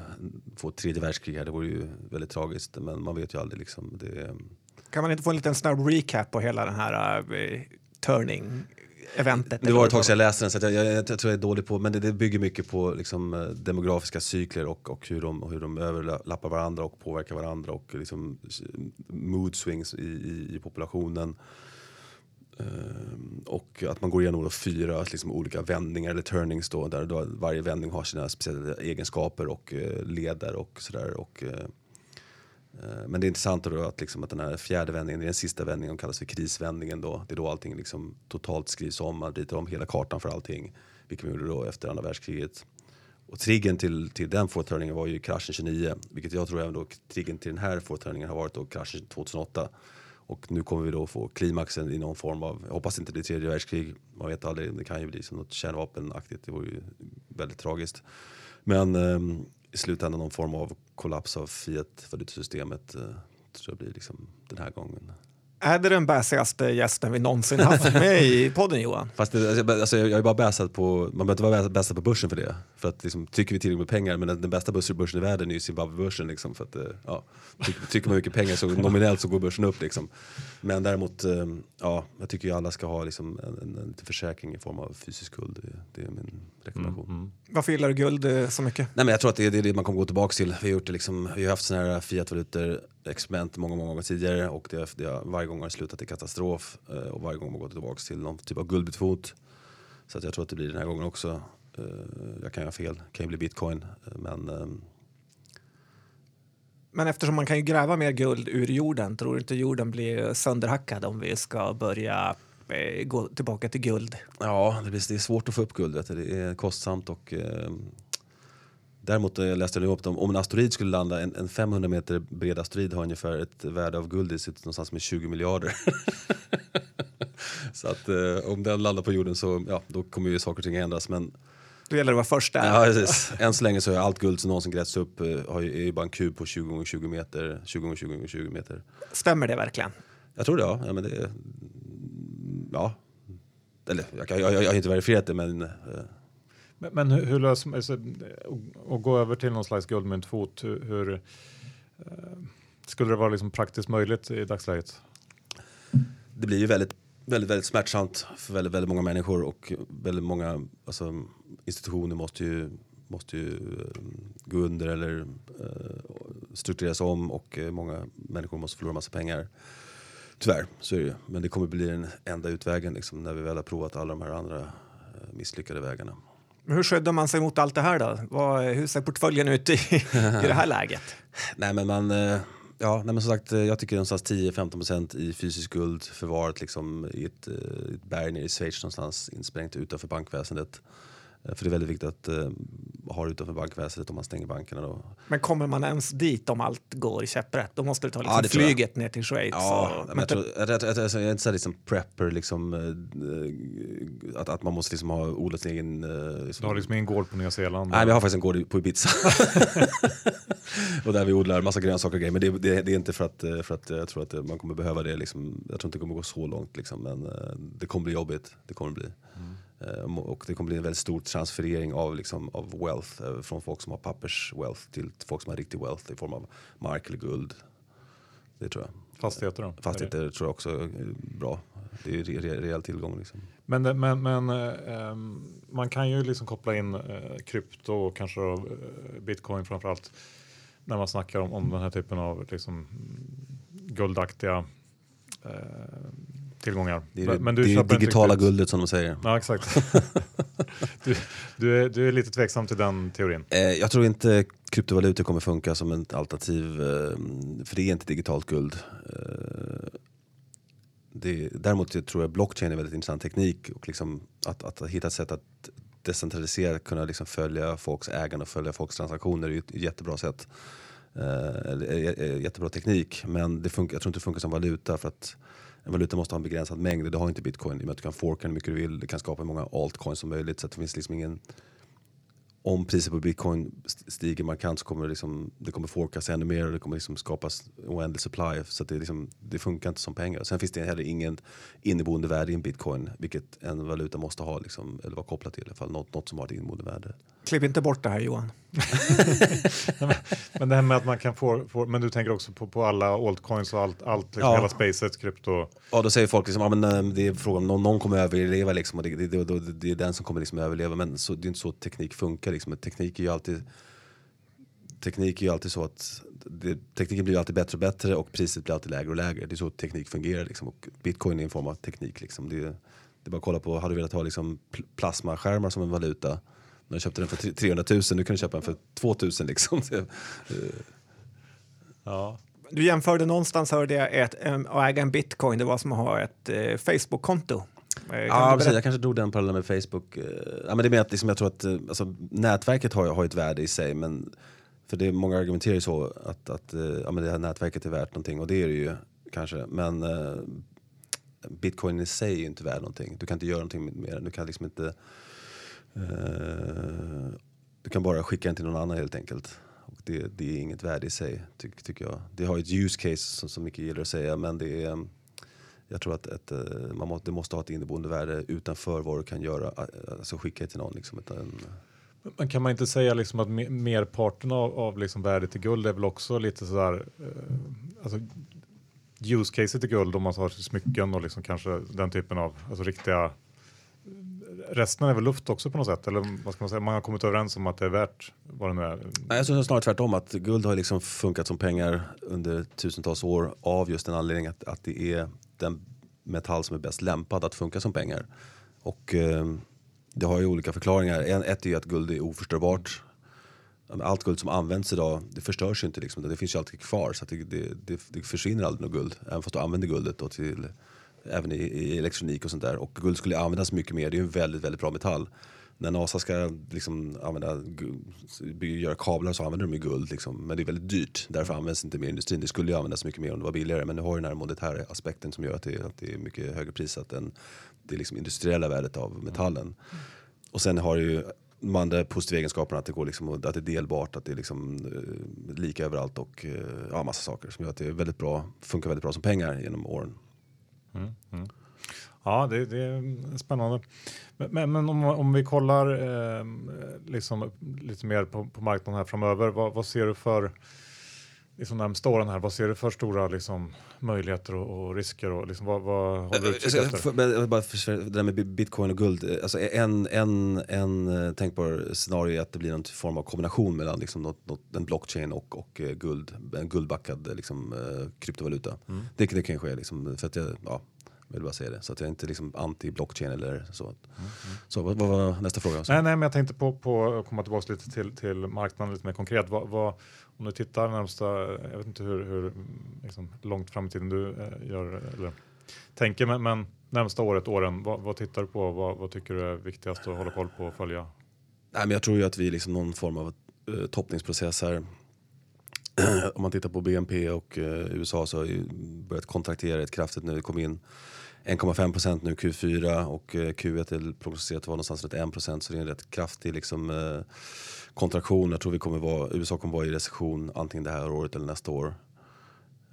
få ett tredje världskrig här. Det vore ju väldigt tragiskt, men man vet ju aldrig. Liksom. Det, eh, kan man inte få en liten snabb recap på hela den här uh, turning eventet. Det var ett tag sedan jag läste den så jag, jag, jag, tror jag är dålig på men det, det bygger mycket på liksom, eh, demografiska cykler och, och hur, de, hur de överlappar varandra och påverkar varandra och liksom, mood swings i, i, i populationen. Um, och att man går igenom då fyra liksom, olika vändningar eller turnings då, där då varje vändning har sina speciella egenskaper och uh, leder och sådär. Och, uh, Eh, men det är intressant då att, liksom att den här fjärde vändningen, den sista vändningen, de kallas för krisvändningen. Då. Det är då allting liksom totalt skrivs om, man ritar om hela kartan för allting. Vilket man gjorde då efter andra världskriget. Och triggern till, till den fortturningen var ju kraschen 29. Vilket jag tror även då triggern till den här fortturningen har varit då kraschen 2008. Och nu kommer vi då få klimaxen i någon form av, jag hoppas inte det är tredje världskrig, man vet aldrig, det kan ju bli som något kärnvapenaktigt, det vore ju väldigt tragiskt. Men ehm, i slutändan någon form av kollaps av Fiat-valutasystemet eh, tror jag blir liksom den här gången. Är det den bäsigaste gästen vi någonsin haft (laughs) med i podden Johan? Fast det, alltså, alltså jag är bara bäsad på, man behöver inte vara bäsad på börsen för det. För att liksom, tycker vi tillräckligt med pengar, men den, den bästa börsen i världen är ju Zimbabwe-börsen. Liksom, för att, eh, ja, tycker, tycker man mycket pengar så nominellt så går börsen upp. Liksom. Men däremot, eh, ja, jag tycker ju alla ska ha liksom, en, en, en försäkring i form av fysisk guld. Det, det är min rekommendation. Mm, mm. Varför gillar du guld eh, så mycket? Nej, men jag tror att det är det, man kommer gå tillbaka till. Vi har, gjort det liksom, vi har haft sådana här fiat-valutor experiment många, många gånger tidigare och det, det, varje gång har det slutat i katastrof eh, och varje gång har man gått tillbaka till någon typ av guldbytfot. Så att jag tror att det blir den här gången också. Eh, jag kan ju ha fel, kan ju bli bitcoin. Eh, men, ehm, men eftersom man kan ju gräva mer guld ur jorden, tror du inte jorden blir sönderhackad om vi ska börja gå tillbaka till guld? Ja, det, blir, det är svårt att få upp guldet. Det är kostsamt och ehm, Däremot jag läste jag upp om, om en asteroid skulle landa, en, en 500 meter bred asteroid har ungefär ett värde av guld i sitt någonstans med 20 miljarder. (laughs) så att eh, om den landar på jorden så ja, då kommer ju saker och ting ändras. Men då gäller det att vara först där. Ja, precis. Än så länge så är allt guld som någonsin grävts upp eh, har ju, är ju bara en kub på 20 gånger 20 meter. 20 gånger 20 gånger 20 meter. Stämmer det verkligen? Jag tror det, ja. ja, men det, ja. Eller jag, jag, jag, jag har inte verifierat det men eh, men, men hur, hur löser man alltså, att gå över till någon slags guldmyntfot? Hur, hur eh, skulle det vara liksom praktiskt möjligt i dagsläget? Det blir ju väldigt, väldigt, väldigt smärtsamt för väldigt, väldigt många människor och väldigt många alltså, institutioner måste ju, måste ju eh, gå under eller uh, struktureras om och många människor måste förlora massa pengar. Tyvärr, så är det ju. Men det kommer bli den enda utvägen liksom, när vi väl har provat alla de här andra misslyckade vägarna. Hur skyddar man sig mot allt det här då? Vad, hur ser portföljen ut i, i det här (laughs) läget? Nej men man, eh, ja nej, men som sagt eh, jag tycker någonstans 10-15% i fysisk guld förvarat liksom i ett, eh, ett berg nere i Schweiz någonstans insprängt utanför bankväsendet. Eh, För det är väldigt viktigt att uh, ha det utanför bankväsendet om man stänger bankerna. Då. Men kommer man ens dit om allt går käpprätt? Då måste du ta liksom Ja, flyget ner till Schweiz. Ja, och, men jag, tror, jag, jag, jag, jag, jag är inte så här liksom prepper, liksom, eh, att, att man måste liksom ha odlat sin egen... eh, Liksom, Du har liksom ingen gård på Nya Zeeland? Nej, men jag har faktiskt en gård på Ibiza. (laughs) och där vi odlar massa grönsaker och grejer. Men det, det, det är inte för att, eh, för att jag tror att eh, man kommer behöva det. Liksom. Jag tror inte det kommer gå så långt. Liksom. Men eh, det kommer bli jobbigt. Det kommer bli. Eh, Och det kommer bli en väldigt stor transferering av, liksom, av wealth. eh, Från folk som har pappers wealth till folk som har riktig wealth i form av mark eller guld. Det tror jag. Fastigheter då? Fastigheter tror jag också är bra. Det är re, rejäl tillgång. Liksom. Men, det- men, men eh, ehm, man kan ju liksom koppla in eh, krypto och kanske då, eh, bitcoin framförallt när man snackar om, om den här typen av liksom, guldaktiga eh, tillgångar. Det är Men- du det inte digitala riktigt- guldet som de säger. Ja, exakt. (laughs) du, du, är, du är lite tveksam till den teorin. Eh, jag tror inte kryptovalutor kommer funka som ett alternativ, eh, för det är inte digitalt guld. Eh, det, däremot tror jag blockchain är väldigt intressant teknik och liksom att, att hitta ett sätt att decentralisera, kunna liksom följa folks ägande och följa folks transaktioner är ett jättebra sätt. Eh, eh, eh, jättebra teknik, men det funkar, jag tror inte det funkar som valuta för att en valuta måste ha en begränsad mängd. Det har inte bitcoin i och med att du kan forka hur mycket du vill. Du kan skapa hur många altcoins som möjligt. Så att det finns liksom ingen om priset på bitcoin stiger markant så kommer det, liksom, det kommer forkas ännu mer och det kommer liksom skapas oändlig supply. Så att det, liksom, det funkar inte som pengar. Sen finns det heller ingen inneboende värde i en bitcoin, vilket en valuta måste ha, liksom, eller vara kopplat till i alla fall. Något, något som har ett inneboende värde. Klipp inte bort det här Johan. (laughs) Men det här med att man kan få, få men du tänker också på, på alla altcoins och allt, allt liksom Ja. hela spacet, krypto. Ja, då säger folk liksom, ja, men, eh, det är frågan om någon, någon kommer överleva liksom, och det, det, det, det, det är den som kommer liksom överleva. Men så, det är inte så teknik funkar. Liksom. Teknik är ju alltid Teknik är ju alltid så att det, tekniken blir alltid bättre och bättre och priset blir alltid lägre och lägre. Det är så teknik fungerar. Liksom. Och bitcoin är en form av teknik. Liksom. Det, det är bara att kolla på, hade du velat ha liksom, pl- plasmaskärmar som en valuta när du köpte den för tre- 300 000, nu kan du köpa den för 2 000 liksom. Det- (laughs) Ja. Du jämförde någonstans hörde jag ett, att äga en bitcoin, det var som att ha ett eh, Facebook-konto. Eh, kan Ja, precis. Jag kanske drog den parallellen med Facebook. Eh, Ja, men det är mer att liksom, jag tror att alltså, nätverket har, har ett värde i sig. Men för det är många argumenterar ju så att, att ja, men det här nätverket är värt någonting och det är det ju kanske. Men eh, bitcoin i sig är ju inte värd någonting. Du kan inte göra någonting med den. Du kan liksom inte... Eh, du kan bara skicka den till någon annan helt enkelt. Och det, det är inget värde i sig, ty, tycker jag. Det har ett use case som, som mycket gillar att säga, men det är... Eh, jag tror att ett, eh, man må, det måste ha ett inneboende värde utanför vad du kan göra, alltså skicka det till någon. Liksom, utan, Men kan man inte säga liksom att merparten av, av liksom värdet i guld är väl också lite sådär, eh, alltså use caset i guld om man har smycken och liksom kanske den typen av alltså riktiga Resten är väl luft också på något sätt eller vad ska man säga? Man har kommit överens om att det är värt vad det nu är. Nej, jag tror snarare tvärtom, att guld har liksom funkat som pengar under tusentals år av just den anledningen att, att det är den metall som är bäst lämpad att funka som pengar. Och eh, det har ju olika förklaringar. En, ett är ju att guld är oförstörbart. Allt guld som används idag, det förstörs ju inte. Liksom. Det finns ju alltid kvar, så att det, det, det, det försvinner aldrig något guld. Även fast du använder guldet då till, även i, i elektronik och sånt där. Och guld skulle användas mycket mer, det är ju en väldigt, väldigt bra metall. När NASA ska liksom använda, göra kablar så använder de ju guld. Liksom. Men det är väldigt dyrt, därför används inte mer i industrin. Det skulle ju användas mycket mer om det var billigare. Men nu har ju den här monetära aspekten som gör att det, att det är mycket högre prissatt än det liksom industriella värdet av metallen. Mm. Och sen har det ju de andra positiva egenskaperna att det, går liksom, att det är delbart, att det är liksom, eh, lika överallt och eh, ja, massa saker som gör att det är väldigt bra, funkar väldigt bra som pengar genom åren. Mm, mm. Ja, det, det är spännande. Men, men, men om, om vi kollar eh, liksom, lite mer på, på marknaden här framöver, vad, vad ser du för liksom, närmsta åren här? Vad ser du för stora liksom, möjligheter och, och risker? Och, liksom, vad, vad håller du utkik Eh, efter? men bara för, det där med bi- bitcoin och guld. eh, Alltså en, en, en eh, tänkbar scenario är att det blir någon form av kombination mellan liksom något, något, en blockchain och, och eh, guld. En guldbackad eh, liksom, eh, kryptovaluta. Det, det kan ske. Liksom, för att jag, ja, vill bara säga det. Så att jag är inte liksom anti-blockchain eller så. Mm. Så vad, var nästa fråga? Nej, nej, men jag tänkte på, på att komma tillbaka lite till, till marknaden lite mer konkret. Vad, vad, om du tittar närmsta, jag vet inte hur, hur liksom, långt fram i tiden du eh, gör eller tänker, men, men närmsta året, åren, vad, vad tittar du på? Vad, vad, tycker du är viktigast att hålla koll på och följa? Nej, men jag tror ju att vi är liksom någon form av eh, toppningsprocess här. (clears throat) Om man tittar på BNP och eh, USA så har ju börjat kontraktera rätt kraftigt nu. Det kom in 1,5 procent nu Q4 och eh, Q1 är prognostiserat att vara någonstans runt 1 procent så det är en rätt kraftig liksom, eh, kontraktion. Jag tror vi kommer vara, USA kommer vara i recession antingen det här året eller nästa år.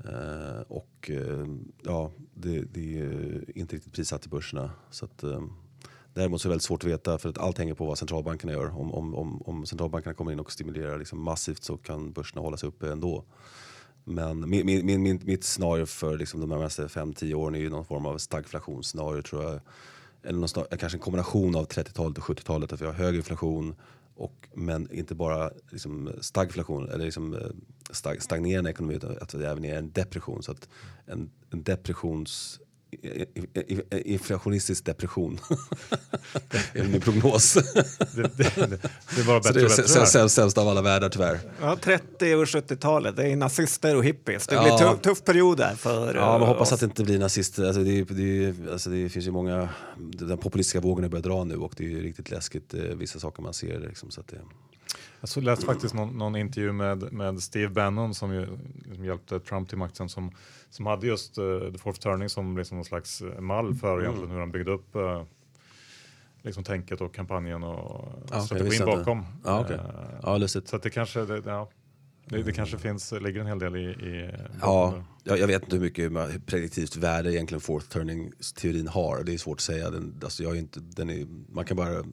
Uh, och uh, ja, det, det, är inte riktigt prissatt i börserna. Så att, däremot så är det väldigt svårt att veta för att allt hänger på vad centralbankerna gör. Om, om, om, om centralbankerna kommer in och stimulerar liksom massivt så kan börserna hålla sig uppe ändå. Men min, min, min, mitt scenario för liksom de närmaste 5-10 åren är ju någon form av stagflationsscenario tror jag. Eller någon, kanske en kombination av 30-talet och 70-talet. Att vi har hög inflation och, men inte bara liksom stagflation eller liksom eh, stag, stagnerande ekonomi utan att det även är en depression. Så att en, en depressions inflationistisk depression. (laughs) det är min prognos. det, det, det, det är bara bättre det är sämst, sämst av alla världar tyvärr. Ja, 30 och 70-talet, det är nazister och hippies. Det blir ja. tuff, tuff period där för Ja, man hoppas oss. att det inte blir nazister. Alltså det, det, alltså det finns ju många, den populistiska vågen börjar dra nu och det är ju riktigt läskigt eh, vissa saker man ser. Liksom, så att det, jag så läste faktiskt någon, någon, intervju med, med Steve Bannon som ju, liksom hjälpte Trump till makten som, som hade just uh, The Fourth Turning som liksom någon slags eh, mall för mm. egentligen hur han byggde upp uh, liksom tänket och kampanjen och ah, strategin okay, bakom. Ah, okay. uh, ah, lustigt. Så det kanske, det, ja, det, det, kanske finns, ligger en hel del i... i ja, jag, jag, vet inte hur mycket prediktivt värde egentligen fourth turning-teorin har. Det är svårt att säga. Den, alltså jag är inte, den är, man kan bara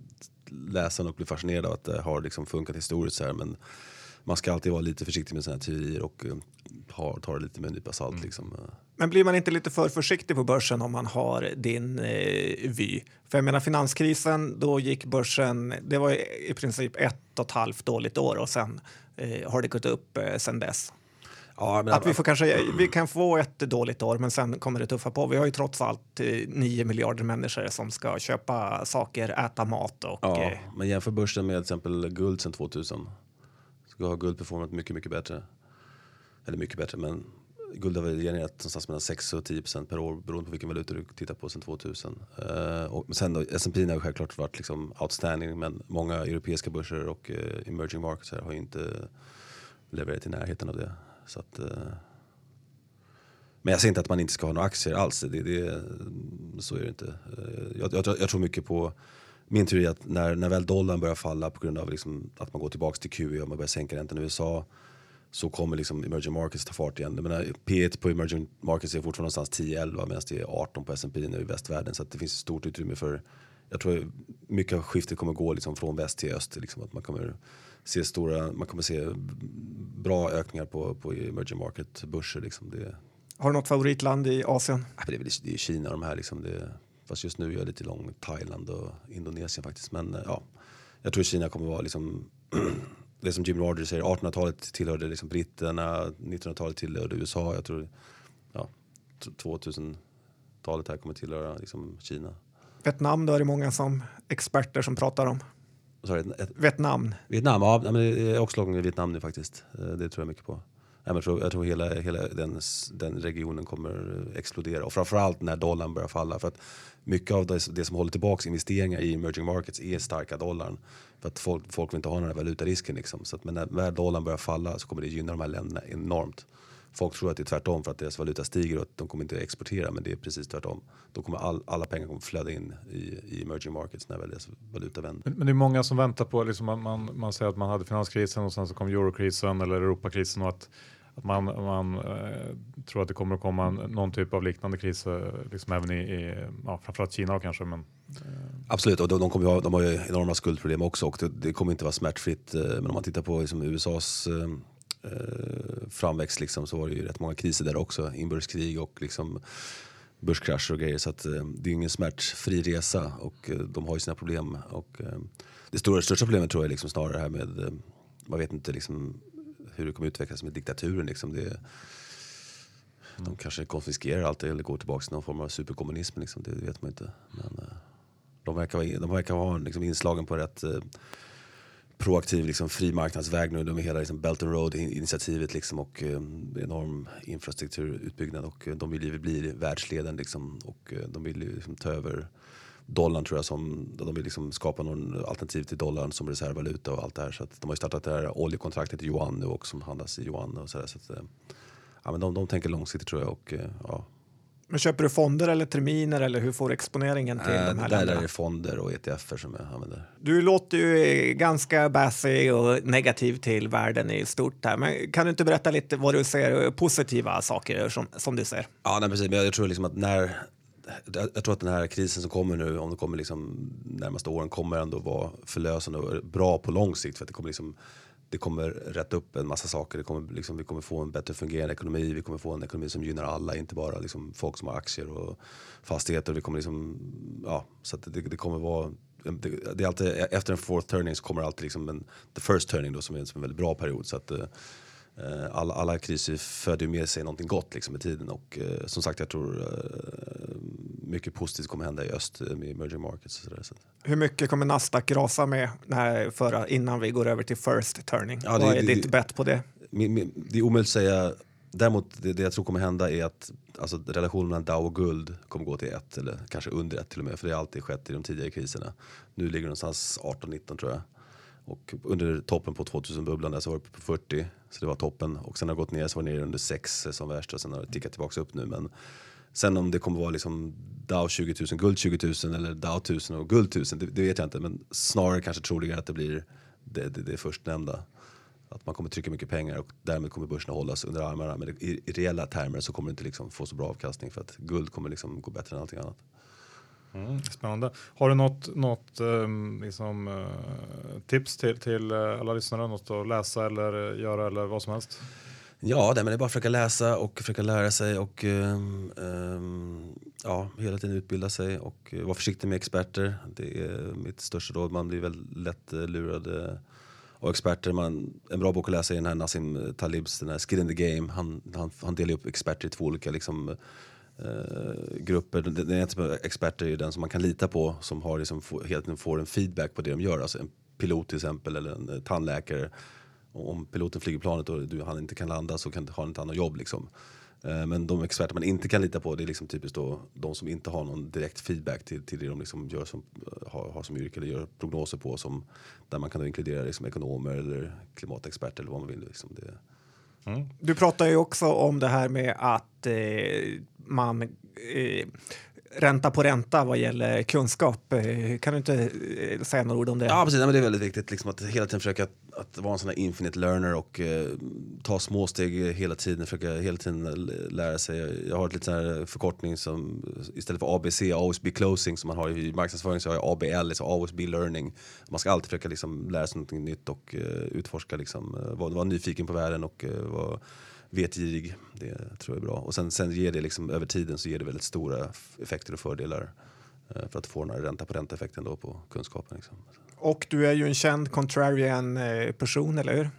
läsa och bli fascinerad av att det har liksom funkat historiskt så här, men man ska alltid vara lite försiktig med sina teorier och ha, ta det lite med en nypa salt. Mm. Liksom. Eh. Men blir man inte lite för försiktig på börsen om man har din eh, vy? För jag menar finanskrisen, då gick börsen, det var i princip ett och ett halvt dåligt år och sen eh, har det gått upp eh, sen dess. Ja, att vi, får kanske, vi kan få ett dåligt år, men sen kommer det tuffa på. Vi har ju trots allt eh, nio miljarder människor som ska köpa saker, äta mat och... Ja, eh, men jämför börsen med till exempel guld sen 2000. Så har guld performat mycket, mycket bättre. Eller mycket bättre, men guld har genererat någonstans mellan 6 och 10 procent per år beroende på vilken valuta du tittar på sen 2000. Uh, och, men sen då, S&P har självklart varit liksom outstanding, men många europeiska börser och uh, emerging markets har inte levererat i närheten av det. Så att, eh, men jag säger inte att man inte ska ha några aktier alls. Det, det, så är det inte. Eh, jag, jag, jag tror mycket på min teori att när, när väl dollarn börjar falla på grund av liksom att man går tillbaka till QE och man börjar sänka räntan i USA så kommer liksom emerging markets ta fart igen. menar, P1 på emerging markets är fortfarande någonstans 10-11 medan det är 18 på S&P nu i västvärlden. Så det finns stort utrymme för, jag tror mycket av skiftet kommer gå liksom från väst till öst. Liksom, att man kommer se stora, man kommer se bra ökningar på, på emerging market börser. Liksom. Det, har du något favoritland i Asien? det, är väl, det är Kina de här. Liksom. Det, fast just nu är jag lite lång Thailand och Indonesien faktiskt. Men ja, jag tror Kina kommer vara liksom (clears throat) det som Jim Rogers säger, 1800-talet tillhörde liksom britterna, 1900-talet tillhörde USA. Jag tror ja, 2000-talet här kommer tillhöra liksom Kina. Vietnam, då är det många som experter som pratar om. Sorry, ett, Vietnam. Vietnam, ja men det är också långt i Vietnam nu faktiskt. Eh, det tror jag mycket på. Jag tror, jag tror hela, hela den, den regionen kommer explodera och framförallt när dollarn börjar falla. För att mycket av det, det som håller tillbaka investeringar i emerging markets är starka dollarn. För att folk, folk vill inte ha den här valutarisken. Liksom. Så att, men när, när dollarn börjar falla så kommer det gynna de här länderna enormt. Folk tror att det är tvärtom för att deras valuta stiger och att de kommer inte exportera men det är precis tvärtom. Då kommer all, alla pengar kommer flöda in i, i emerging markets när väl deras valuta vänder. Men, men, det är många som väntar på, liksom, man, man, man säger att man hade finanskrisen och sen så kom eurokrisen eller Europakrisen och att att man, man eh, tror att det kommer att komma någon typ av liknande kris eh, liksom även i, i ja, framförallt Kina kanske. Men, eh. Absolut, och de, de, kommer ha, de har ju enorma skuldproblem också och det, det kommer inte vara smärtfritt. Eh, men om man tittar på liksom, USAs eh, framväxt liksom, så var det ju rätt många kriser där också. Inbördeskrig och liksom börskrascher och grejer. Så att, eh, det är ingen smärtfri resa och eh, de har ju sina problem. Och, eh, det stora, största problemet tror jag är liksom snarare här med, eh, man vet inte liksom hur det kommer utvecklas med diktaturen. Liksom. Det, De kanske konfiskerar allt eller går tillbaka till någon form av superkommunism. Liksom. Det vet man inte. Men, de verkar, vara- de verkar ha liksom, inslagen på rätt proaktiv liksom, fri marknadsväg nu. De är hela liksom, Belt and Road-initiativet liksom, och eh, enorm infrastrukturutbyggnad. Och eh, de vill ju bli världsledande liksom, och eh, de vill ju liksom, ta över dollarn tror jag som, de vill liksom skapa någon alternativ till dollarn som reservvaluta och allt det här. Så att de har ju startat det här oljekontraktet i yuan nu och som handlas i yuan och sådär. Så att, eh, ja, men de, de tänker långsiktigt tror jag och eh, ja. Men köper du fonder eller terminer eller hur får du exponeringen till Eh, de här där länderna? är det fonder och ETFer som jag använder. Du låter ju ganska bassy och negativ till världen i stort här. Men kan du inte berätta lite vad du ser positiva saker som, som du ser? Ja, nej, precis. Men jag tror liksom att när jag jag tror att den här krisen som kommer nu, om det kommer liksom närmaste åren, kommer ändå vara förlösande och bra på lång sikt. För att det kommer liksom det kommer rätta upp en massa saker. Det kommer liksom, vi kommer få en bättre fungerande ekonomi. Vi kommer få en ekonomi som gynnar alla, inte bara liksom folk som har aktier och fastigheter. Vi kommer liksom, ja, så att det, det kommer vara det, det är alltid, efter en fourth turning så kommer alltid liksom en the first turning då som är, som är en väldigt bra period. Så att, eh, alla, alla kriser föder med sig någonting gott liksom, med tiden och eh, som sagt jag tror eh, mycket positivt kommer hända i öst eh, med emerging markets. Och så där, Hur mycket kommer Nasdaq rasa med när, för, innan vi går över till first turning? Ja, det- vad är det- ditt bett på det? Det är omöjligt att säga. Däremot det, det jag tror kommer hända är att alltså, relationen mellan Dow och guld kommer gå till ett eller kanske under ett till och med. För det har alltid skett i de tidigare kriserna. Nu ligger det någonstans 18-19 tror jag. Och under toppen på 2000-bubblan där så var det på 40. Så det var toppen. Och sen har det gått ner så var det nere under 6 som värst och sen har det tickat tillbaka upp nu. Men sen om det kommer vara liksom Dow 20 000, guld 20 000 eller Dow 1000 och guld 1000 det, det vet jag inte. Men snarare kanske troligare att det blir det, det, det förstnämnda. Att man kommer trycka mycket pengar och därmed kommer börserna hållas under armarna. Men i, i reella termer så kommer det inte liksom få så bra avkastning för att guld kommer liksom gå bättre än allting annat. Mm, spännande. Har du något, något ehm, liksom, eh, tips till, till eh, alla lyssnare? Något att läsa eller göra eller vad som helst? Ja, nej, men det är bara att försöka läsa och försöka lära sig och um, um, ja, hela tiden utbilda sig och uh, vara försiktig med experter. Det är mitt största råd. Man blir väldigt lätt uh, lurad uh, av experter. Man, en bra bok att läsa är den här Nassim Talibs, den här Skin in the Game. Han, han, han delar upp experter i två olika liksom, grupper. Den, den ena typen av experter är den som man kan lita på som har liksom, få- helt får en feedback på det de gör. Alltså en pilot till exempel eller en tandläkare. Om piloten flyger planet och du, han inte kan landa så kan har han inte annat jobb. Liksom. Eh, men de experter man inte kan lita på det är liksom typiskt då de som inte har någon direkt feedback till, till det de liksom gör som, eh, har, har som yrke eller gör prognoser på. Som, där man kan då inkludera liksom ekonomer eller klimatexperter eller vad man vill. Liksom. Det, mm. Du pratar ju också om det här med att eh, man eh, ränta på ränta vad gäller kunskap. Eh, kan du inte eh, säga några ord om det? Ja precis, Nej, men det är väldigt viktigt liksom, att hela tiden försöka att, att vara en sån här infinite learner och eh, ta små steg hela tiden, försöka hela tiden lära sig. Jag har ett litet här förkortning som istället för ABC, always be closing som man har i marknadsföring så har jag ABL, liksom always be learning. Man ska alltid försöka liksom, lära sig något nytt och eh, utforska, liksom, eh, vara, vara nyfiken på världen och uh, vara vetgirig. Det tror jag är bra. Och sen, sen ger det liksom, över tiden så ger det väldigt stora effekter och fördelar eh, för att få den här ränta på ränta-effekten då på kunskapen. Liksom. Och du är ju en känd contrarian eh, person, eller hur?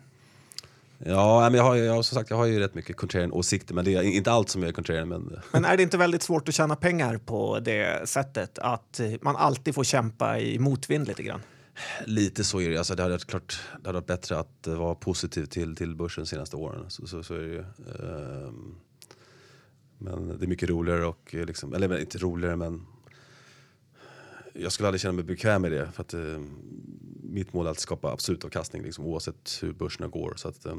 Ja, men jag har, jag, som sagt, jag har ju rätt mycket contrarian åsikter, men det är inte allt som jag är contrarian. Men, Men är det inte väldigt svårt att tjäna pengar på det sättet? Att man alltid får kämpa i motvind lite grann? Lite så är det. Alltså, det, hade varit klart, det hade varit bättre att eh, vara positiv till, till börsen de senaste åren. Så, så, så är det ju. Um, men det är mycket roligare och eh, liksom, eller inte roligare men jag skulle aldrig känna mig bekväm med det. För att, eh, mitt mål är att skapa absolut avkastning liksom, oavsett hur börserna går. Så att, eh,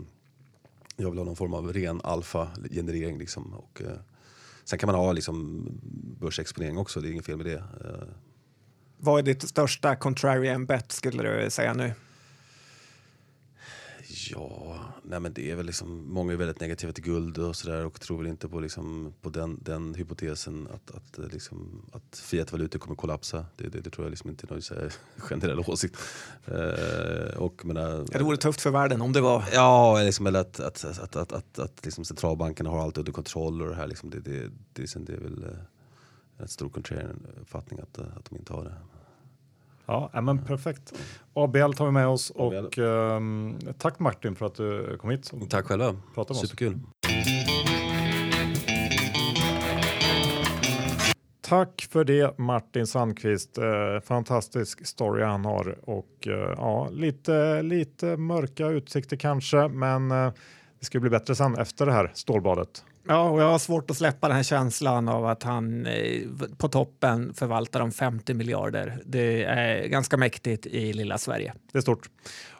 jag vill ha någon form av ren alfa-generering. Liksom, och, eh, sen kan man ha liksom, börsexponering också, det är inget fel med det. Eh, vad är ditt största contrarian bet skulle du säga nu? Ja, nej men det är väl liksom, många är väldigt negativa till guld och sådär och tror väl inte på, liksom, på den, den hypotesen att, att, eh, liksom, att fiatvalutor kommer kollapsa. Det, det, det tror jag liksom inte är någon så här (laughs) generell åsikt. Eh, och, menar, Det vore tufft för världen om det var... Ja, liksom, eller att, att, att, att, att, att liksom centralbankerna har allt under kontroll och det här. Liksom, det, det, det, är- det är väl eh, en stor contrarian uppfattning att, eh, att de inte har det. Ja, men perfekt. ABL tar vi med oss och um, tack Martin för att du kom hit. Och tack själva. Pratade med Superkul. Tack för det Martin Sandqvist. Eh, fantastisk story han har och eh, ja, lite, lite mörka utsikter kanske, men eh, det ska bli bättre sen efter det här stålbadet. Ja, och jag har svårt att släppa den här känslan av att han eh, på toppen förvaltar om 50 miljarder. Det är ganska mäktigt i lilla Sverige. Det är stort.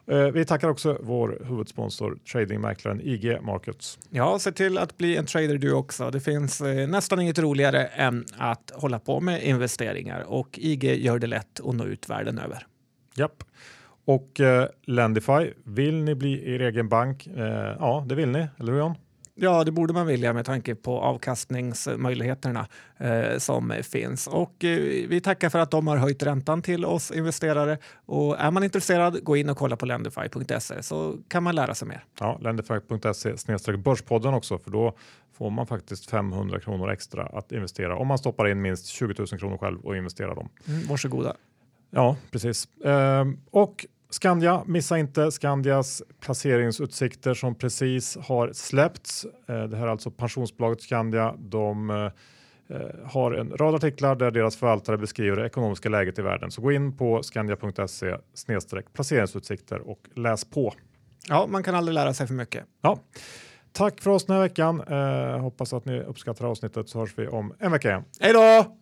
Eh, vi tackar också vår huvudsponsor tradingmäklaren IG Markets. Ja, se till att bli en trader du också. Det finns eh, nästan inget roligare än att hålla på med investeringar och IG gör det lätt att nå ut världen över. Japp. Och eh, Lendify, vill ni bli er egen bank? Eh, ja, det vill ni, eller hur John? Ja, det borde man vilja med tanke på avkastningsmöjligheterna eh, som finns. Och eh, vi tackar för att de har höjt räntan till oss investerare. Och är man intresserad, gå in och kolla på lendify.se så kan man lära sig mer. Ja, lendify.se börspodden också, för då får man faktiskt 500 kronor extra att investera om man stoppar in minst 20 000 kronor själv och investerar dem. Mm, varsågoda. Ja, precis. Ehm, och Skandia, missa inte Skandias placeringsutsikter som precis har släppts. Eh, det här är alltså pensionsbolaget Skandia. De eh, har en rad artiklar där deras förvaltare beskriver det ekonomiska läget i världen. Så gå in på skandia.se placeringsutsikter och läs på. Ja, man kan aldrig lära sig för mycket. Ja. Tack för oss den här veckan. Eh, hoppas att ni uppskattar avsnittet så hörs vi om en vecka igen. Hej då!